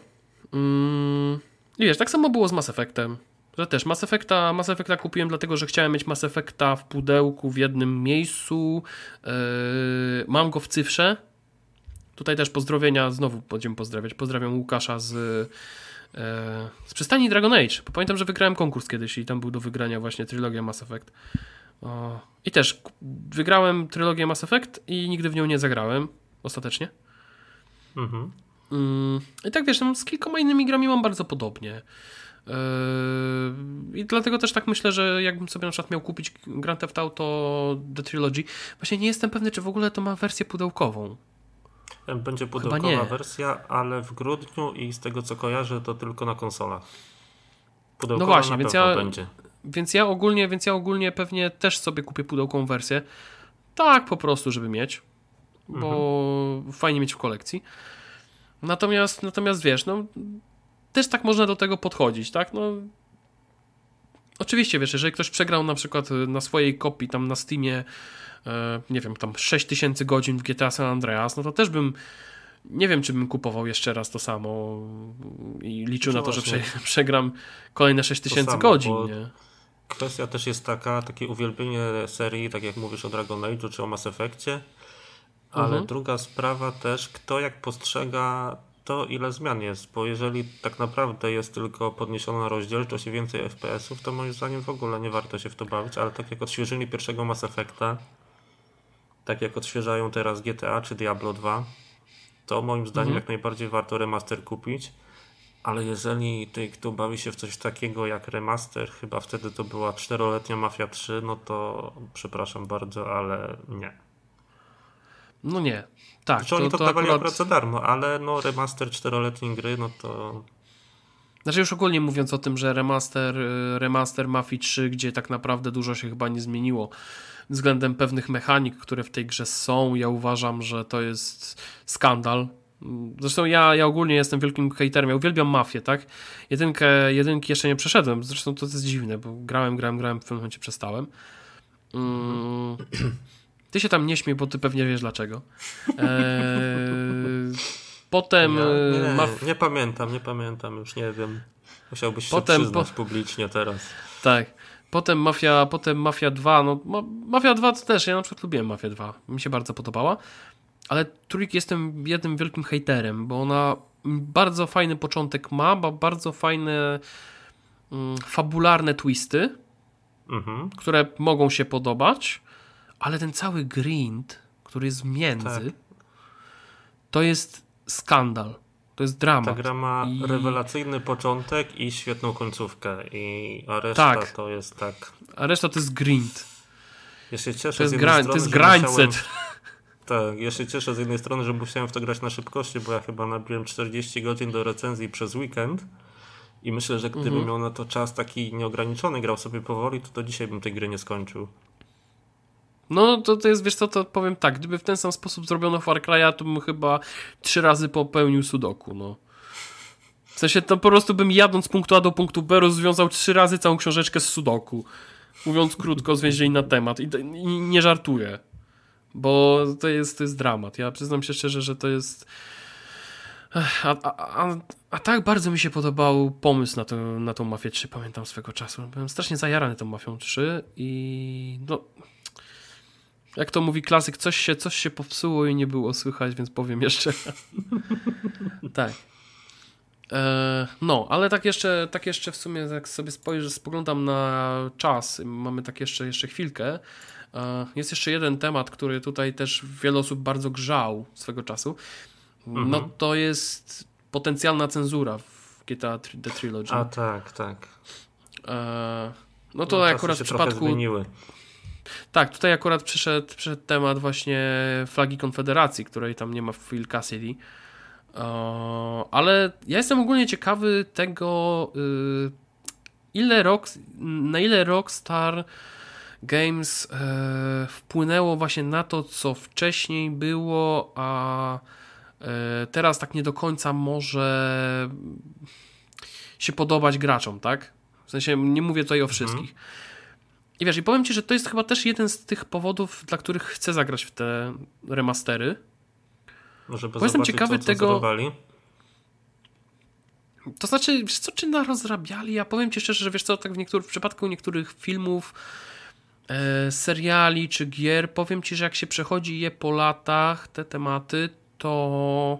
Mm. I wiesz, tak samo było z Mass Effectem. Że też Mass Effecta, Mass Effecta kupiłem dlatego, że chciałem mieć Mass Effecta w pudełku w jednym miejscu. Yy, mam go w cyfrze. Tutaj też pozdrowienia, znowu będziemy pozdrawiać. Pozdrawiam Łukasza z, yy, z przystani Dragon Age. Bo pamiętam, że wygrałem konkurs kiedyś i tam był do wygrania właśnie trylogia Mass Effect. O. I też wygrałem trylogię Mass Effect i nigdy w nią nie zagrałem ostatecznie. Mhm. Mm, I tak wiesz, no, z kilkoma innymi grami mam bardzo podobnie. Yy, I dlatego też tak myślę, że jakbym sobie na przykład miał kupić Grand Theft Auto The Trilogy, właśnie nie jestem pewny, czy w ogóle to ma wersję pudełkową. Będzie pudełkowa wersja, ale w grudniu i z tego co kojarzę, to tylko na konsolach. Pudełkowa no właśnie, więc ja, będzie. Więc ja ogólnie, więc ja ogólnie pewnie też sobie kupię pudełkową wersję. Tak po prostu, żeby mieć. Bo mhm. fajnie mieć w kolekcji. Natomiast, natomiast wiesz, no też tak można do tego podchodzić, tak? No oczywiście, wiesz, jeżeli ktoś przegrał na przykład y, na swojej kopii tam na Steamie e, nie wiem, tam 6000 godzin w GTA San Andreas, no to też bym nie wiem, czy bym kupował jeszcze raz to samo i liczył no na to, że prze, przegram kolejne 6000 godzin, nie? Kwestia też jest taka, takie uwielbienie serii, tak jak mówisz o Dragon Age czy o Mass Effectie, ale mhm. druga sprawa też, kto jak postrzega to, ile zmian jest, bo jeżeli tak naprawdę jest tylko podniesiona rozdzielczość i więcej FPS-ów, to moim zdaniem w ogóle nie warto się w to bawić, ale tak jak odświeżyli pierwszego Mass Effecta, tak jak odświeżają teraz GTA czy Diablo 2, to moim zdaniem mhm. jak najbardziej warto remaster kupić, ale jeżeli ty, kto bawi się w coś takiego jak remaster, chyba wtedy to była czteroletnia Mafia 3, no to przepraszam bardzo, ale nie. No nie. Tak. Znaczy, oni to, to dawali akurat za darmo, ale no remaster czteroletniej gry, no to... Znaczy już ogólnie mówiąc o tym, że remaster, y, remaster Mafii 3, gdzie tak naprawdę dużo się chyba nie zmieniło względem pewnych mechanik, które w tej grze są, ja uważam, że to jest skandal. Zresztą ja, ja ogólnie jestem wielkim hejterem, ja uwielbiam mafię, tak? Jedynkę, jedynki jeszcze nie przeszedłem, zresztą to jest dziwne, bo grałem, grałem, grałem, w pewnym momencie przestałem. Mm. Ty się tam nie śmiej, bo ty pewnie wiesz dlaczego. Eee, potem... Nie, nie, ma... nie, pamiętam, nie pamiętam, już nie wiem. Musiałbyś potem, się przyznać po... publicznie teraz. Tak. Potem Mafia, potem Mafia 2, no Mafia 2 to też, ja na przykład lubiłem Mafia 2, mi się bardzo podobała, ale Trójk jestem jednym wielkim hejterem, bo ona bardzo fajny początek ma, ma bardzo fajne mm, fabularne twisty, mhm. które mogą się podobać, ale ten cały grind, który jest między, tak. to jest skandal. To jest dramat. Ta gra ma I... rewelacyjny początek i świetną końcówkę. I, a reszta tak. to jest tak. A reszta to jest grind. Ja się cieszę to jest, gra... strony, to jest grindset. Tak, ja się cieszę z jednej strony, że musiałem w to grać na szybkości, bo ja chyba nabiłem 40 godzin do recenzji przez weekend. I myślę, że gdybym mhm. miał na to czas taki nieograniczony, grał sobie powoli, to do dzisiaj bym tej gry nie skończył. No to, to jest, wiesz co, to powiem tak, gdyby w ten sam sposób zrobiono Far Cry'a, to bym chyba trzy razy popełnił sudoku, no. W sensie to po prostu bym jadąc z punktu A do punktu B rozwiązał trzy razy całą książeczkę z sudoku. Mówiąc krótko, zwięźlej na temat. I, I, nie żartuję. Bo to jest, to jest dramat. Ja przyznam się szczerze, że to jest... A, a, a, a, tak bardzo mi się podobał pomysł na, to, na tą Mafię 3, pamiętam swego czasu. Byłem strasznie zajarany tą Mafią 3 i no jak to mówi klasyk, coś się, coś się popsuło i nie było słychać, więc powiem jeszcze. tak. E, no, ale tak jeszcze, tak jeszcze w sumie, jak sobie spojrzę, spoglądam na czas, mamy tak jeszcze, jeszcze chwilkę. E, jest jeszcze jeden temat, który tutaj też wiele osób bardzo grzał swego czasu. Mhm. No to jest potencjalna cenzura w GTA The Trilogy. A tak, tak. E, no to no, akurat w przypadku. Zmieniły. Tak, tutaj akurat przyszedł, przyszedł temat właśnie flagi Konfederacji, której tam nie ma w Phil Cassidy. ale ja jestem ogólnie ciekawy tego, y, ile rock, na ile Rockstar Games e, wpłynęło właśnie na to, co wcześniej było, a e, teraz tak nie do końca może się podobać graczom, tak? W sensie nie mówię tutaj o wszystkich. Mhm. I wiesz, i powiem ci, że to jest chyba też jeden z tych powodów, dla których chcę zagrać w te remastery. Może bo jestem ciekawy co tego. To znaczy, wiesz co, czy narozrabiali? Ja powiem ci szczerze, że wiesz co, tak w, niektórych, w przypadku niektórych filmów, e, seriali czy gier, powiem ci, że jak się przechodzi je po latach, te tematy, to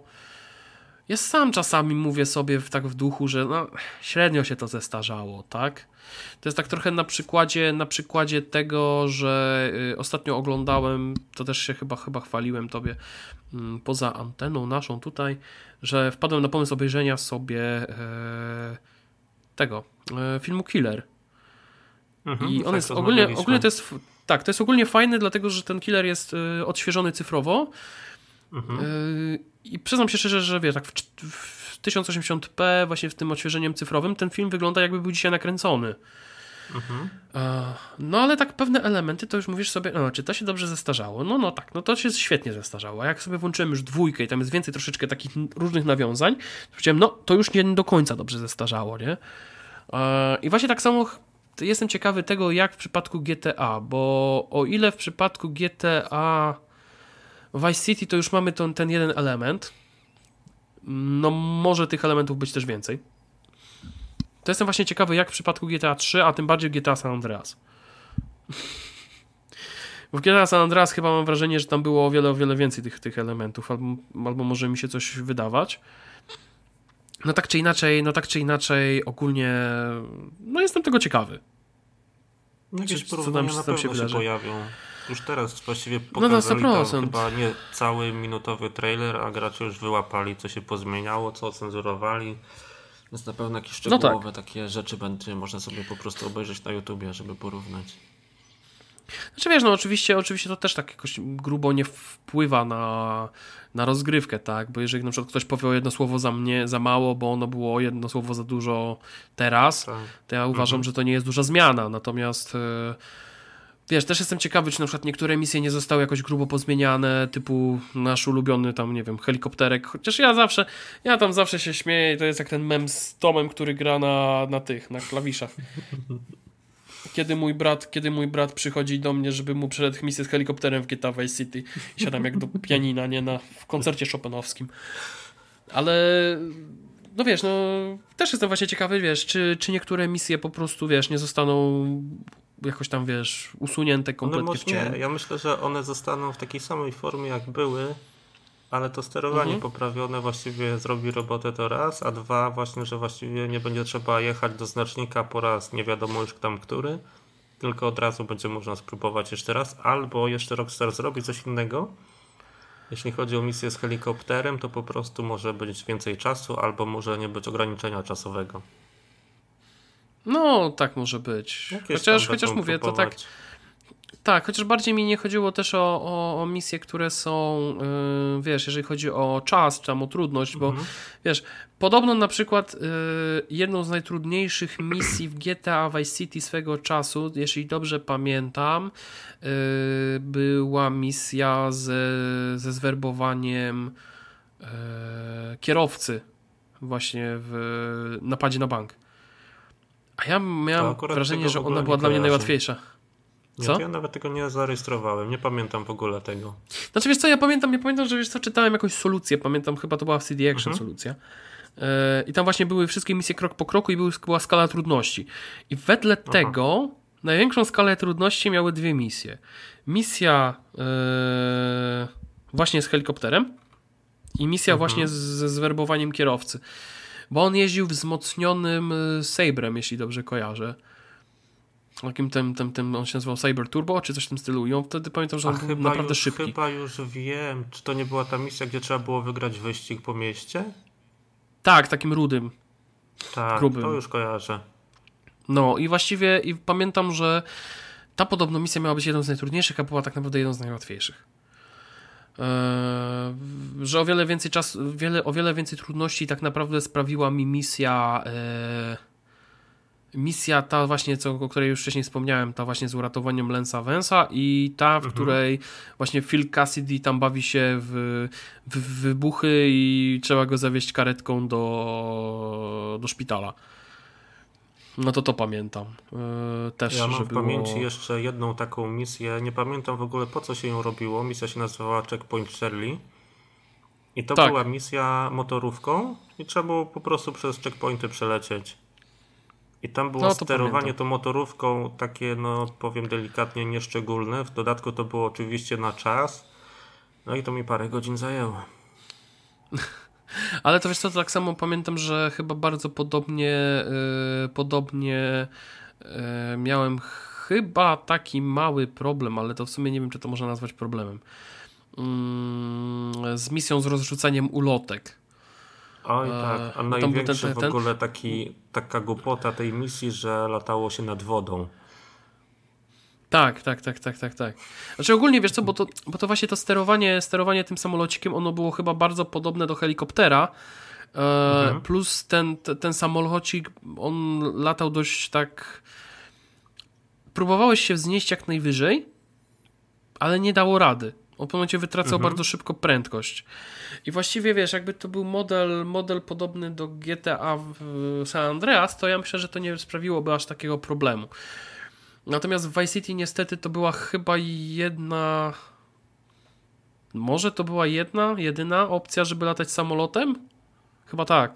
ja sam czasami mówię sobie w, tak w duchu, że no, średnio się to zestarzało, tak? To jest tak trochę na przykładzie, na przykładzie tego, że y, ostatnio oglądałem, to też się chyba, chyba chwaliłem tobie mm, poza anteną naszą tutaj, że wpadłem na pomysł obejrzenia sobie e, tego e, filmu Killer. Mhm, I on tak, jest ogólnie, ogólnie to jest tak, to jest ogólnie fajne, dlatego że ten killer jest y, odświeżony cyfrowo. Mhm. Y, I przyznam się szczerze, że wiesz, tak w, w 1080p, właśnie w tym odświeżeniem cyfrowym, ten film wygląda jakby był dzisiaj nakręcony. Mhm. No ale tak pewne elementy to już mówisz sobie, no czy to się dobrze zestarzało? No no tak, no to się świetnie zestarzało. A jak sobie włączyłem już dwójkę i tam jest więcej troszeczkę takich różnych nawiązań, to powiedziałem, no to już nie do końca dobrze zestarzało, nie? I właśnie tak samo jestem ciekawy tego, jak w przypadku GTA, bo o ile w przypadku GTA Vice City to już mamy ten, ten jeden element, no może tych elementów być też więcej. To jestem właśnie ciekawy, jak w przypadku GTA 3, a tym bardziej GTA San Andreas. Bo w GTA San Andreas chyba mam wrażenie, że tam było o wiele, o wiele więcej tych, tych elementów, albo, albo może mi się coś wydawać. No tak czy inaczej, no tak czy inaczej, ogólnie, no jestem tego ciekawy. Jakieś porównania co tam, na pewno się, się pojawią. Już teraz właściwie pokazali no, no, chyba nie cały minutowy trailer, a gracze już wyłapali, co się pozmieniało, co cenzurowali. Więc na pewno jakieś szczegółowe no tak. takie rzeczy będzie można sobie po prostu obejrzeć na YouTubie, żeby porównać. Znaczy wiesz, no oczywiście, oczywiście to też tak jakoś grubo nie wpływa na, na rozgrywkę, tak? Bo jeżeli na przykład ktoś powie jedno słowo za mnie za mało, bo ono było jedno słowo za dużo teraz, tak. to ja uważam, mhm. że to nie jest duża zmiana. Natomiast yy, Wiesz, też jestem ciekawy, czy na przykład niektóre misje nie zostały jakoś grubo pozmieniane, typu nasz ulubiony tam, nie wiem, helikopterek, chociaż ja zawsze, ja tam zawsze się śmieję to jest jak ten mem z Tomem, który gra na, na tych, na klawiszach. Kiedy mój brat, kiedy mój brat przychodzi do mnie, żeby mu przed misję z helikopterem w GTA Vice City siadam jak do pianina, nie, na, w koncercie chopinowskim. Ale no wiesz, no też jestem właśnie ciekawy, wiesz, czy, czy niektóre misje po prostu, wiesz, nie zostaną jakoś tam, wiesz, usunięte kompletnie w cień. Nie, ja myślę, że one zostaną w takiej samej formie, jak były, ale to sterowanie mhm. poprawione właściwie zrobi robotę to raz, a dwa właśnie, że właściwie nie będzie trzeba jechać do znacznika po raz nie wiadomo już tam który, tylko od razu będzie można spróbować jeszcze raz, albo jeszcze Rockstar zrobi coś innego, Jeśli chodzi o misję z helikopterem, to po prostu może być więcej czasu, albo może nie być ograniczenia czasowego. No, tak może być. Jakieś Chociaż, chociaż mówię, to tak. Tak, chociaż bardziej mi nie chodziło też o, o, o misje, które są, yy, wiesz, jeżeli chodzi o czas, czy tam o trudność, bo Mhm. wiesz, podobno na przykład yy, jedną z najtrudniejszych misji w GTA Vice City swego czasu, jeśli dobrze pamiętam, yy, była misja ze, ze zwerbowaniem yy, kierowcy właśnie w napadzie na bank. A ja miałem wrażenie, że ona była dla mnie najłatwiejsza. Nie, Co? ja nawet tego nie zarejestrowałem, nie pamiętam w ogóle tego. Znaczy wiesz co, ja pamiętam, ja pamiętam, że wiesz co, czytałem jakąś solucję, pamiętam, chyba to była w CD Action Mhm. solucja. E, I tam właśnie były wszystkie misje krok po kroku i były, była skala trudności. I wedle tego największą skalę trudności miały dwie misje. Misja e, właśnie z helikopterem i misja Mhm. właśnie z, ze zwerbowaniem kierowcy. Bo on jeździł wzmocnionym e, Sabrem, jeśli dobrze kojarzę. Takim tym, tym, tym, on się nazywał Cyber Turbo, czy coś w tym stylu. I on wtedy pamiętam, że A on był naprawdę już, szybki. chyba już wiem, czy to nie była ta misja, gdzie trzeba było wygrać wyścig po mieście? Tak, takim rudym. Tak, Grubym. to już kojarzę. No i właściwie i pamiętam, że ta podobno misja miała być jedną z najtrudniejszych, a była tak naprawdę jedną z najłatwiejszych. Eee, że o wiele więcej czasu, wiele, o wiele więcej trudności tak naprawdę sprawiła mi misja eee, misja ta właśnie, co, o której już wcześniej wspomniałem, ta właśnie z uratowaniem Lensa Vensa i ta, w której właśnie Phil Cassidy tam bawi się w, w wybuchy i trzeba go zawieźć karetką do, do szpitala. No to to pamiętam. Yy, też, Ja mam w było... pamięci jeszcze jedną taką misję, nie pamiętam w ogóle po co się ją robiło. Misja się nazywała Checkpoint Charlie. I to Tak. była misja motorówką i trzeba było po prostu przez checkpointy przelecieć. I tam było No, to sterowanie pamiętam. tą motorówką takie, no powiem delikatnie, nieszczególne. W dodatku to było oczywiście na czas. No i to mi parę godzin zajęło. Ale to wiesz co, to tak samo pamiętam, że chyba bardzo podobnie yy, podobnie yy, miałem chyba taki mały problem, ale to w sumie nie wiem, czy to można nazwać problemem. Mm, z misją z rozrzucaniem ulotek. Oj tak, a tam był ten- największy ten- w ten- ogóle taki, taka głupota tej misji, że latało się nad wodą. Tak, tak, tak, tak, tak, tak. Znaczy ogólnie wiesz co, bo to, bo to właśnie to sterowanie, sterowanie tym samolocikiem, ono było chyba bardzo podobne do helikoptera. E, Mhm. Plus ten, te- ten samolocik, on latał dość tak. Próbowałeś się wznieść jak najwyżej, ale nie dało rady. On w momencie wytracał Mhm. bardzo szybko prędkość. I właściwie wiesz, jakby to był model, model podobny do GTA w San Andreas, to ja myślę, że to nie sprawiłoby aż takiego problemu. Natomiast w Vice City niestety to była chyba jedna. Może to była jedna, jedyna opcja, żeby latać samolotem? Chyba tak.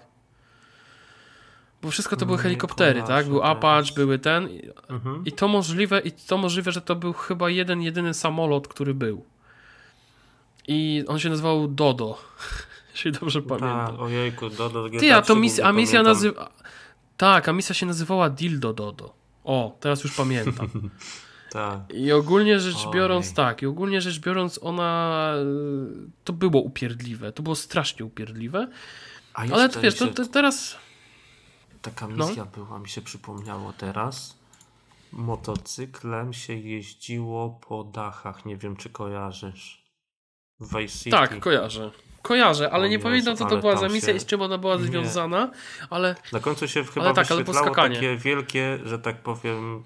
Bo wszystko to były helikoptery, tak? Był. Apache, były ten. I- Mhm. I to możliwe, i to możliwe, że to był chyba jeden, jedyny samolot, który był. I on się nazywał Dodo. Jeśli dobrze pamiętam. Tak, ojejku, do, do Ty, a to misja, a misja nazywa. Tak, a misja się nazywała Dildo Dodo. O, teraz już pamiętam. Tak. I ogólnie rzecz Ojej. biorąc, tak, i ogólnie rzecz biorąc, ona. y, To było upierdliwe. To było strasznie upierdliwe. A Ale to jeszcze wiesz, to, to teraz. taka no. misja była, mi się przypomniało teraz. Motocyklem się jeździło po dachach, nie wiem czy kojarzysz. Vice City. Tak, kojarzę. Kojarzę, ale O nie Jezu, pamiętam, co to ale była za misja się- i z czym ona była Nie. związana, ale. Na końcu się chyba Ale tak, ale wyświetlało skakanie. takie wielkie, że tak powiem,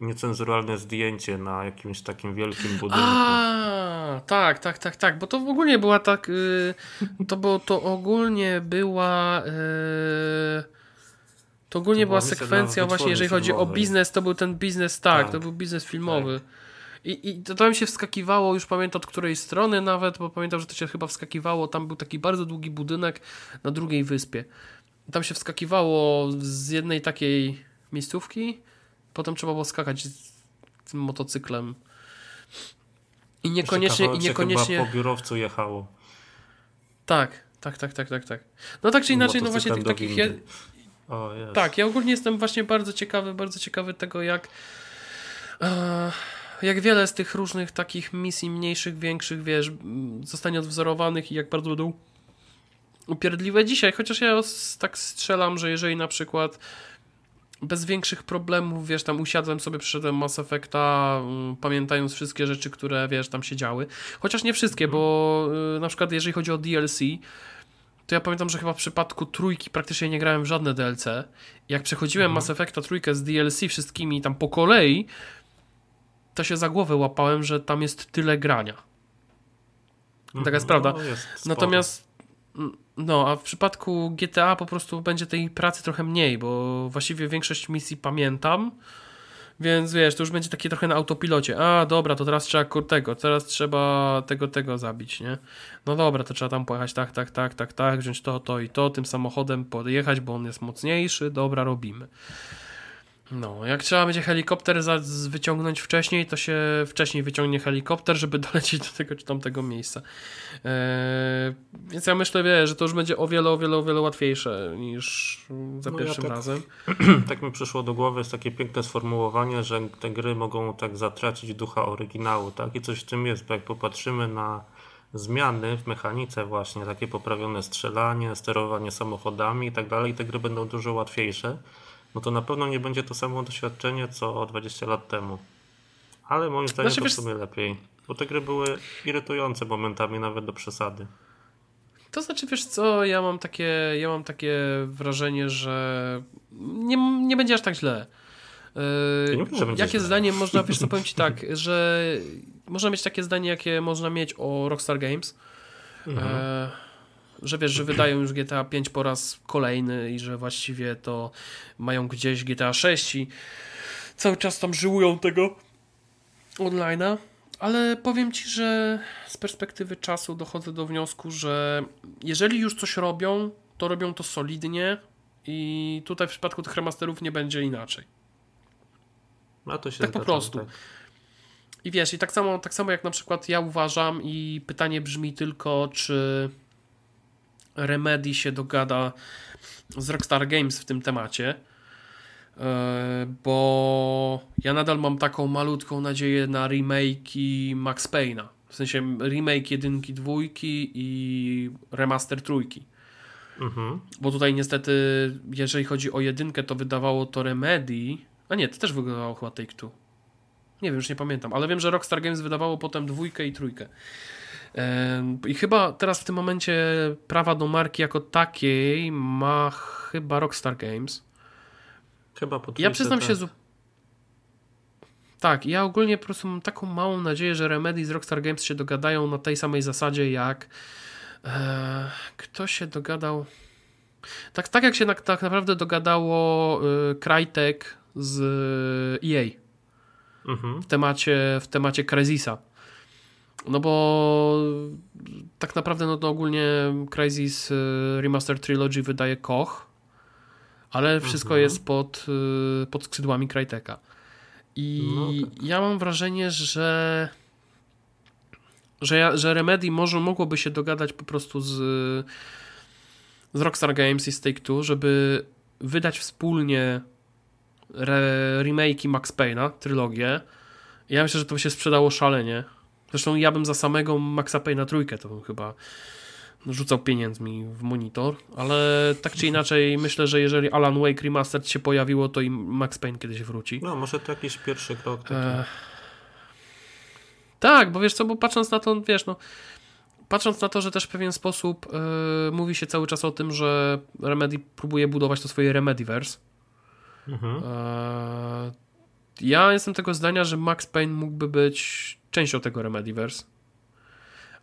niecenzuralne zdjęcie na jakimś takim wielkim budynku. A, tak, tak, tak, tak, bo to w ogóle była tak. y, to, było, to ogólnie była. y, to ogólnie To była była sekwencja, właśnie, jeżeli chodzi o biznes, to był ten biznes, tak, Tak. to był biznes filmowy. I, I to tam się wskakiwało, już pamiętam od której strony nawet, bo pamiętam, że to się chyba wskakiwało. Tam był taki bardzo długi budynek na drugiej wyspie. Tam się wskakiwało z jednej takiej miejscówki, potem trzeba było skakać z tym motocyklem. I niekoniecznie, i niekoniecznie. Chyba po biurowcu jechało. Tak, tak, tak, tak, tak, tak. No tak czy inaczej, no właśnie tych takich. jest. Tak, ja ogólnie jestem właśnie bardzo ciekawy, bardzo ciekawy tego, jak. Jak wiele z tych różnych takich misji mniejszych, większych, wiesz, zostanie odwzorowanych i jak bardzo będą upierdliwe dzisiaj, chociaż ja tak strzelam, że jeżeli na przykład bez większych problemów, wiesz, tam usiadłem sobie, przyszedłem Mass Effecta, um, pamiętając wszystkie rzeczy, które, wiesz, tam się działy. Chociaż nie wszystkie, bo y, na przykład jeżeli chodzi o DLC, to ja pamiętam, że chyba w przypadku trójki praktycznie nie grałem w żadne DLC. Jak przechodziłem mhm. Mass Effecta trójkę z DLC wszystkimi tam po kolei, to się za głowę łapałem, że tam jest tyle grania. Mhm. Taka jest prawda. No, jest Natomiast no, a w przypadku GTA po prostu będzie tej pracy trochę mniej, bo właściwie większość misji pamiętam. Więc wiesz, to już będzie takie trochę na autopilocie. A, dobra, to teraz trzeba tego, teraz trzeba tego, tego zabić, nie? No dobra, to trzeba tam pojechać tak, tak, tak, tak, tak, wziąć to, to i to, tym samochodem podjechać, bo on jest mocniejszy, dobra, robimy. No, jak trzeba będzie helikopter za, wyciągnąć wcześniej, to się wcześniej wyciągnie helikopter, żeby dolecieć do tego czy tamtego miejsca. Eee, więc ja myślę, wie, że to już będzie o wiele, o wiele, o wiele łatwiejsze niż za no pierwszym ja tak, razem. Tak mi przyszło do głowy jest takie piękne sformułowanie, że te gry mogą tak zatracić ducha oryginału, tak? I coś w tym jest, bo jak popatrzymy na zmiany w mechanice właśnie, takie poprawione strzelanie, sterowanie samochodami i tak dalej, te gry będą dużo łatwiejsze no to na pewno nie będzie to samo doświadczenie co 20 lat temu. Ale moim zdaniem znaczy, to w sumie lepiej. Bo te gry były irytujące momentami, nawet do przesady. To znaczy, wiesz co, ja mam takie, ja mam takie wrażenie, że nie, nie będzie aż tak źle. Yy, nie wiem, jakie źle. zdanie można, wiesz co, powiem ci tak, że można mieć takie zdanie, jakie można mieć o Rockstar Games. Mhm. E, że wiesz, że wydają już GTA 5 po raz kolejny i że właściwie to mają gdzieś GTA 6 i cały czas tam żyłują tego online'a. Ale powiem ci, że z perspektywy czasu dochodzę do wniosku, że jeżeli już coś robią, to robią to solidnie i tutaj w przypadku tych remasterów nie będzie inaczej. No to się tak po prostu. Tak. I wiesz, i tak samo, tak samo jak na przykład ja uważam i pytanie brzmi tylko, czy Remedy się dogada z Rockstar Games w tym temacie, e, bo ja nadal mam taką malutką nadzieję na remake Max Payne'a. W sensie remake jedynki, dwójki i remaster trójki. Mhm. Bo tutaj niestety, jeżeli chodzi o jedynkę, to wydawało to Remedy. A nie, to też wydawało chyba Take Two. Nie wiem, już nie pamiętam, ale wiem, że Rockstar Games wydawało potem dwójkę i trójkę. I chyba teraz w tym momencie prawa do marki jako takiej ma chyba Rockstar Games. Chyba po Ja przyznam tak. się. Z... Tak, ja ogólnie po prostu mam taką małą nadzieję, że Remedy z Rockstar Games się dogadają na tej samej zasadzie jak. E, kto się dogadał? Tak, tak jak się na, tak naprawdę dogadało e, Crytek z EA mhm. w temacie, w temacie Crysisa no bo tak naprawdę no to ogólnie Crysis y, Remaster Trilogy wydaje Koch, ale wszystko mhm. jest pod, y, pod skrzydłami Cryteka. I no tak. ja mam wrażenie, że że, ja, że Remedy może mogłoby się dogadać po prostu z, z Rockstar Games i z Take-Two, żeby wydać wspólnie re, remake'i Max Payne'a, trylogię. Ja myślę, że to by się sprzedało szalenie Zresztą ja bym za samego Maxa Payne na trójkę to bym chyba rzucał pieniędzmi w monitor, ale tak czy inaczej myślę, że jeżeli Alan Wake Remastered się pojawiło, to i Max Payne kiedyś wróci. No, może to jakiś pierwszy krok. E... Tak, bo wiesz co, bo patrząc na to, wiesz, no patrząc na to, że też w pewien sposób yy, mówi się cały czas o tym, że Remedy próbuje budować to swoje Remedyverse. Mhm. Yy, ja jestem tego zdania, że Max Payne mógłby być częścią tego Remedyverse.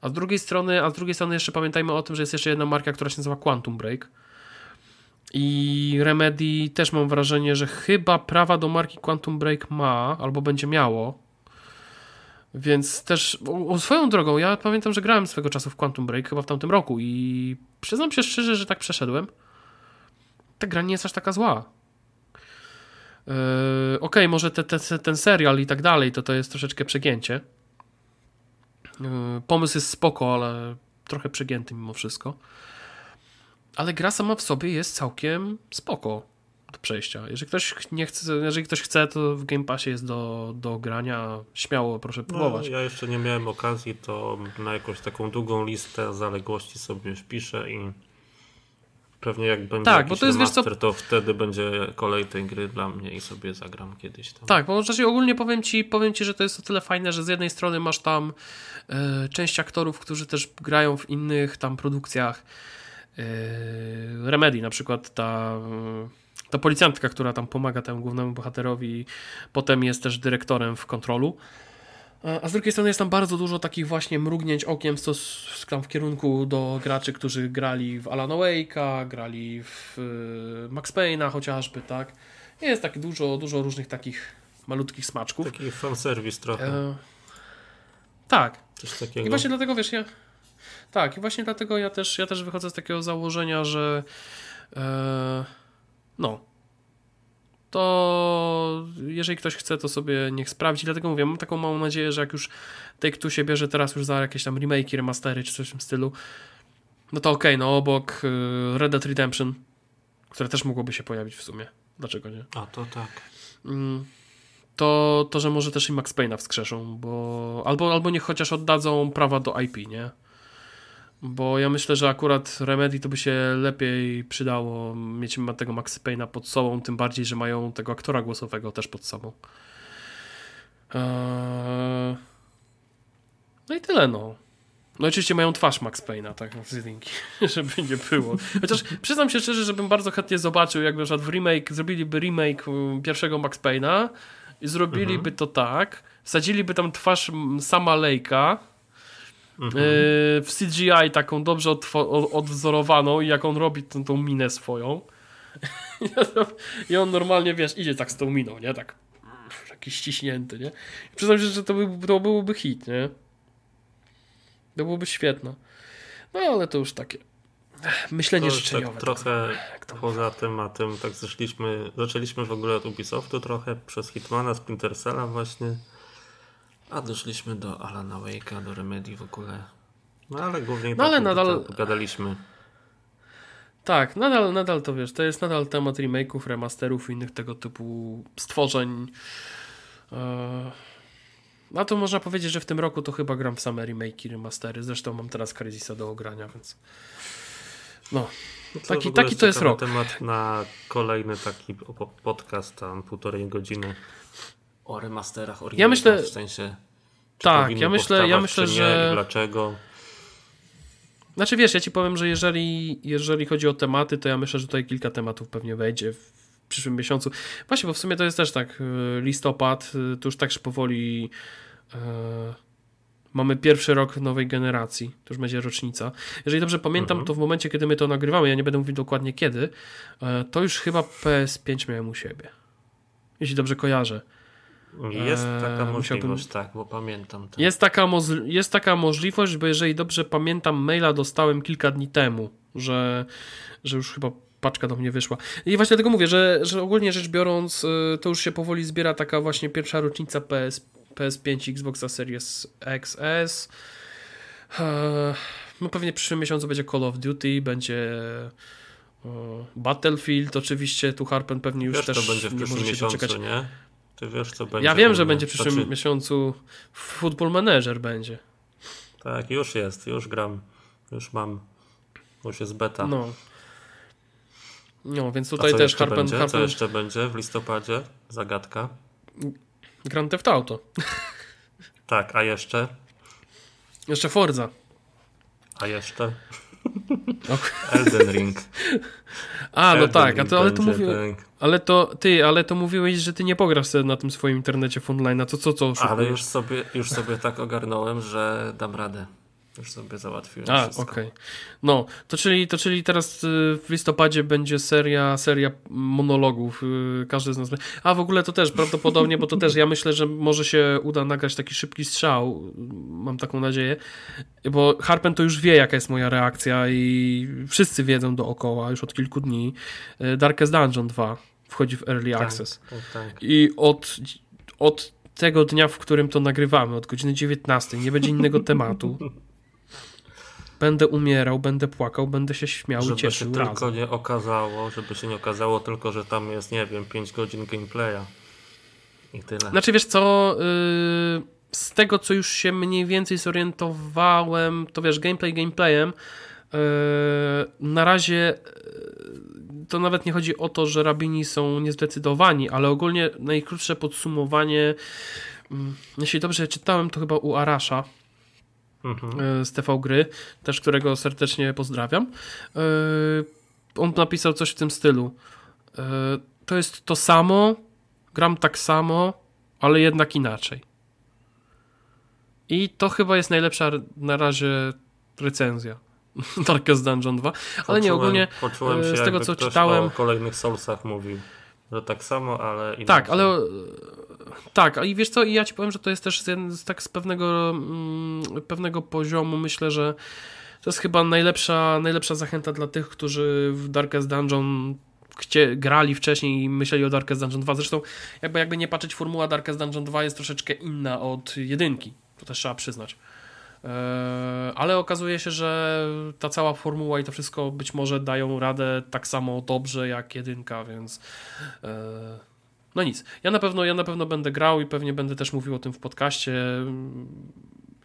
A z drugiej strony, a z drugiej strony jeszcze pamiętajmy o tym, że jest jeszcze jedna marka, która się nazywa Quantum Break. I Remedy też mam wrażenie, że chyba prawa do marki Quantum Break ma, albo będzie miało. Więc też o, o swoją drogą, ja pamiętam, że grałem swego czasu w Quantum Break chyba w tamtym roku i przyznam się szczerze, że tak przeszedłem. Ta gra nie jest aż taka zła. Yy, Okej, okay, może te, te, ten serial i tak dalej, to to jest troszeczkę przegięcie. Yy, pomysł jest spoko, ale trochę przegięty mimo wszystko. Ale gra sama w sobie jest całkiem spoko. do przejścia. Jeżeli ktoś nie chce, jeżeli ktoś chce, to w Game Passie jest do, do grania. Śmiało proszę próbować. No, ja jeszcze nie miałem okazji, to na jakąś taką długą listę zaległości sobie wpiszę i pewnie jak będzie tak, jakiś bo to jest, remaster, wiesz co... to wtedy będzie kolej tej gry dla mnie i sobie zagram kiedyś tam. Tak, bo znaczy ogólnie powiem ci, powiem ci, że to jest o tyle fajne, że z jednej strony masz tam e, część aktorów, którzy też grają w innych tam produkcjach. E, Remedy na przykład ta ta policjantka, która tam pomaga temu głównemu bohaterowi, potem jest też dyrektorem w kontrolu. A z drugiej strony jest tam bardzo dużo takich właśnie mrugnięć okiem stos, tam w kierunku do graczy, którzy grali w Alan Wake'a, grali w y, Max Payne'a chociażby, tak? Jest tak dużo, dużo różnych takich malutkich smaczków. Taki fanserwis trochę. E, tak. I właśnie dlatego, wiesz, ja... Tak, i właśnie dlatego ja też, ja też wychodzę z takiego założenia, że e, no. To jeżeli ktoś chce, to sobie niech sprawdzi. Dlatego mówię, mam taką małą nadzieję, że jak już Take-Two się bierze teraz już za jakieś tam remake'i, remastery czy coś w tym stylu, no to okej, okay, no obok y, Red Dead Redemption, które też mogłoby się pojawić w sumie. Dlaczego nie? A to tak. Mm, to, to że może też i Max Payne'a wskrzeszą, bo albo, albo niech chociaż oddadzą prawa do IP, nie? Bo ja myślę, że akurat Remedy to by się lepiej przydało mieć tego Maxi Payne'a pod sobą, tym bardziej, że mają tego aktora głosowego też pod sobą. Eee... No i tyle, no. No oczywiście mają twarz Max Payne'a, tak, z jedynki, żeby nie było. Chociaż przyznam się szczerze, żebym bardzo chętnie zobaczył, jakby na w remake, zrobiliby remake um, pierwszego Max Payne'a i zrobiliby mhm. to tak, wsadziliby tam twarz sama Lejka, mhm. w CGI taką dobrze odwzorowaną i jak on robi tą, tą minę swoją. I on normalnie, wiesz, idzie tak z tą miną, nie? Tak taki ściśnięty, nie? przyznam się, że to, by, to byłoby hit, nie? To byłoby świetne. No ale to już takie myślenie to życzeniowe. Tak trochę poza tematem, tak zeszliśmy, zaczęliśmy w ogóle od Ubisoftu trochę przez Hitmana, Splinter Cella właśnie. A doszliśmy do Alana Wake'a, do Remedy w ogóle. No ale głównie no, ale nadal gadaliśmy. Tak, nadal, nadal to wiesz, to jest nadal temat remake'ów, remasterów i innych tego typu stworzeń. No to można powiedzieć, że w tym roku to chyba gram w same remake'i, remastery. Zresztą mam teraz Crysisa do ogrania, więc no. no taki, taki to jest rok. temat na kolejny taki podcast, tam półtorej godziny o remasterach, o ja myślę, w sensie tak, ja myślę, ja myślę, że dlaczego. Znaczy wiesz, ja ci powiem, że jeżeli, jeżeli chodzi o tematy, to ja myślę, że tutaj kilka tematów pewnie wejdzie w przyszłym miesiącu. Właśnie, bo w sumie to jest też tak, y, listopad, y, to już tak powoli e, mamy pierwszy rok nowej generacji, to już będzie rocznica. Jeżeli dobrze pamiętam, mhm. to w momencie, kiedy my to nagrywamy, ja nie będę mówił dokładnie kiedy, e, to już chyba PS5 miałem u siebie. Jeśli dobrze kojarzę. Jest taka możliwość, tak, bo pamiętam. To. Jest, taka jest taka możliwość, bo jeżeli dobrze pamiętam, maila dostałem kilka dni temu, że, że już chyba paczka do mnie wyszła. I właśnie dlatego mówię, że, że ogólnie rzecz biorąc, y, to już się powoli zbiera taka właśnie pierwsza rocznica PS, PS5 Xboxa Series XS. No pewnie w przyszłym miesiącu będzie Call of Duty, będzie Battlefield, oczywiście, tu Harpen pewnie już Wiesz, też to będzie w przyszłym miesiącu, doczekać. nie? Ty wiesz, co będzie. Ja wiem, że będzie w przyszłym znaczy... miesiącu Football Manager będzie. Tak, już jest, już gram. Już mam. Już jest beta. No. No, więc tutaj też Harpen, będzie? Harpen... Co jeszcze będzie w listopadzie? Zagadka. Grand Theft Auto. Tak, a jeszcze? Jeszcze Forza. A jeszcze? Elden Ring. A, no Elden tak, a to, ale to mówię. Tak. Ale to ty, ale to mówiłeś, że ty nie pograsz sobie na tym swoim internecie online, a to co, co oszukujesz? Ale już sobie, już sobie tak ogarnąłem, że dam radę. Już sobie załatwiłem A, okej. Okay. No, to czyli, to czyli teraz y, w listopadzie będzie seria, seria monologów. Y, każdy z nas. A w ogóle to też prawdopodobnie, bo to też ja myślę, że może się uda nagrać taki szybki strzał. Mam taką nadzieję. Bo Harpen to już wie, jaka jest moja reakcja i wszyscy wiedzą dookoła już od kilku dni. Y, Darkest Dungeon 2 wchodzi w Early tak, Access. Tak. I od, od tego dnia, w którym to nagrywamy, od godziny 19, nie będzie innego tematu. będę umierał, będę płakał, będę się śmiał żeby i cieszył się razem. tylko nie okazało, żeby się nie okazało tylko, że tam jest, nie wiem, 5 godzin gameplaya. I tyle. Znaczy wiesz co, yy, z tego co już się mniej więcej zorientowałem, to wiesz, gameplay gameplayem, yy, na razie yy, to nawet nie chodzi o to, że rabini są niezdecydowani, ale ogólnie najkrótsze podsumowanie, yy, jeśli dobrze czytałem, to chyba u Arasza, Mhm. yy, z TV Gry, też którego serdecznie pozdrawiam. Yy, On napisał coś w tym stylu. Yy, To jest to samo, gram tak samo, ale jednak inaczej. I to chyba jest najlepsza na razie recenzja Darkest Dungeon 2, ale nie Poczułem- ogólnie Poczułem e, się z tego co czytałem. o kolejnych Soulsach mówił. Że tak samo, ale inaczej. Tak, ale e, tak, a i wiesz co, ja ci powiem, że to jest też z, tak z pewnego, mm, pewnego poziomu, myślę, że to jest chyba najlepsza, najlepsza zachęta dla tych, którzy w Darkest Dungeon chcie, grali wcześniej i myśleli o Darkest Dungeon 2. Zresztą jakby, jakby nie patrzeć, formuła Darkest Dungeon 2 jest troszeczkę inna od jedynki. To też trzeba przyznać. Eee, Ale okazuje się, że ta cała formuła i to wszystko być może dają radę tak samo dobrze jak jedynka, więc eee, no nic. Ja na pewno, ja na pewno będę grał i pewnie będę też mówił o tym w podcaście,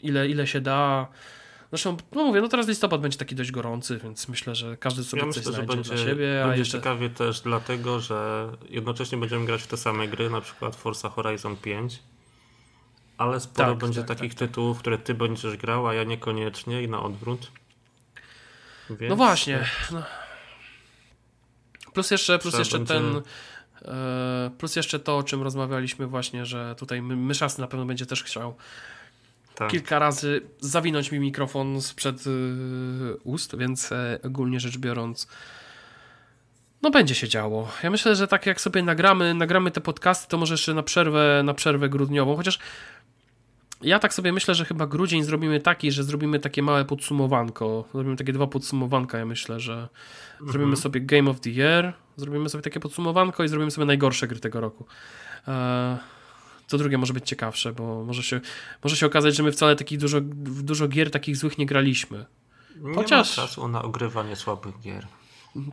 ile, ile się da. Zresztą, no mówię, no teraz listopad będzie taki dość gorący, więc myślę, że każdy sobie Ja coś myślę, że znajdzie będzie, dla siebie, a będzie jeszcze... ciekawie też dlatego, że jednocześnie będziemy grać w te same gry, na przykład Forza Horizon 5, ale sporo Tak, będzie tak, takich tak, tak. tytułów, które ty będziesz grał, a ja niekoniecznie i na odwrót. Więc No właśnie. No. Plus jeszcze, plus Trzeba jeszcze będzie- ten. E, Plus jeszcze to, o czym rozmawialiśmy właśnie, że tutaj my- Myszasty na pewno będzie też chciał Tak. kilka razy zawinąć mi mikrofon sprzed y, ust, więc e, ogólnie rzecz biorąc no będzie się działo. Ja myślę, że tak jak sobie nagramy, nagramy te podcasty, to może jeszcze na przerwę, na przerwę grudniową, chociaż ja tak sobie myślę, że chyba grudzień zrobimy taki, że zrobimy takie małe podsumowanko. Zrobimy takie dwa podsumowanka, ja myślę, że zrobimy Mhm. sobie Game of the Year, zrobimy sobie takie podsumowanko i zrobimy sobie najgorsze gry tego roku. Eee, to drugie może być ciekawsze, bo może się, może się okazać, że my wcale takich dużo, dużo gier takich złych nie graliśmy. Nie Chociaż- ma czasu na ogrywanie słabych gier.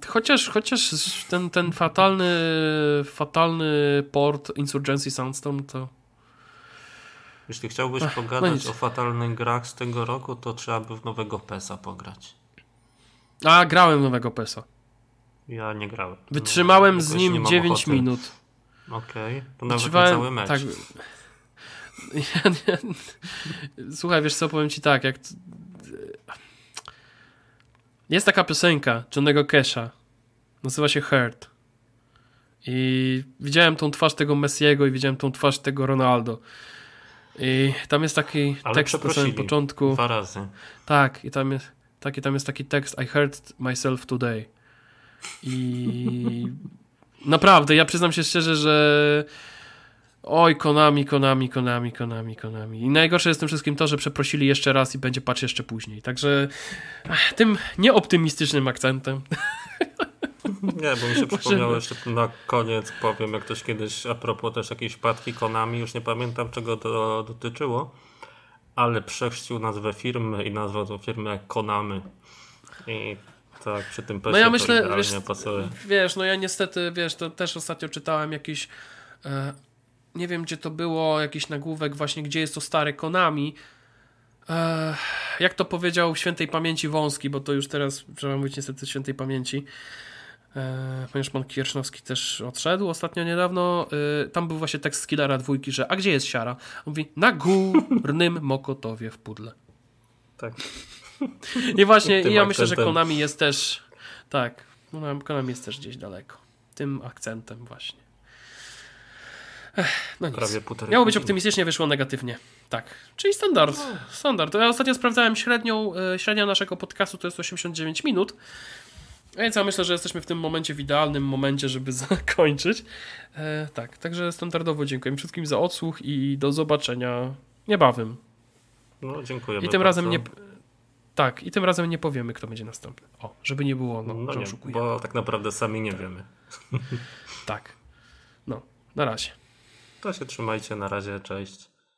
Chociaż, chociaż ten, ten fatalny, fatalny port Insurgency Soundstorm to Jeśli chciałbyś no pogadać nic. o fatalnych grach z tego roku, to trzeba by w nowego PESa pograć. A, grałem w nowego PESa. Ja nie grałem. Wytrzymałem No, z nim mam 9 ochoty. minut. Okej, to nawet Wytrzymałem- cały mecz. Tak. Ja Słuchaj, wiesz co, powiem ci tak, jak... Jest taka piosenka Johnego Cash'a, nazywa się Hurt. I widziałem tą twarz tego Messiego i widziałem tą twarz tego Ronaldo. I tam jest taki Ale tekst na samym początku. Dwa razy. Tak, i tam jest, tak, i tam jest taki tekst I hurt myself today. I naprawdę, ja przyznam się szczerze, że oj, Konami, Konami, Konami, Konami, Konami. I najgorsze jest w tym wszystkim to, że przeprosili jeszcze raz i będzie patch jeszcze później. Także ach, tym nieoptymistycznym akcentem. Nie, bo mi się przypomniało jeszcze na koniec, powiem, jak ktoś kiedyś, a propos też jakiejś wpadki Konami, już nie pamiętam czego to dotyczyło, ale przechrzcił nazwę firmy i nazwał tą firmę jak Konamy. I tak, przy tym PESie No ja to myślę, wiesz, pasuje. wiesz, no ja niestety, wiesz, to też ostatnio czytałem jakiś, e, nie wiem gdzie to było, jakiś nagłówek właśnie, gdzie jest to stare Konami. E, jak to powiedział świętej pamięci Wąski, bo to już teraz trzeba mówić niestety świętej pamięci, ponieważ pan Kiersznowski też odszedł ostatnio niedawno. E, tam był właśnie tekst z Killera dwójki, że a gdzie jest siara? On mówi, na górnym Mokotowie w Pudle. Tak. I właśnie, i ja myślę, że. Konami jest też. Tak, no, Konami jest też gdzieś daleko. Tym akcentem właśnie. Ech, no nic. Prawie półtorej Miało być optymistycznie, wyszło negatywnie. Tak. Czyli standard. Standard. Ja ostatnio sprawdzałem średnią, e, średnia naszego podcastu to jest 89 minut. Więc ja myślę, że jesteśmy w tym momencie w idealnym momencie, żeby zakończyć. E, tak, także standardowo dziękuję wszystkim za odsłuch i do zobaczenia niebawem. No, dziękujemy I tym bardzo. razem nie. Tak, i tym razem nie powiemy, kto będzie następny. O, żeby nie było, no, No że nie, oszukujemy. bo tak naprawdę sami nie wiemy. Tak. No, na razie. To się trzymajcie, na razie, cześć.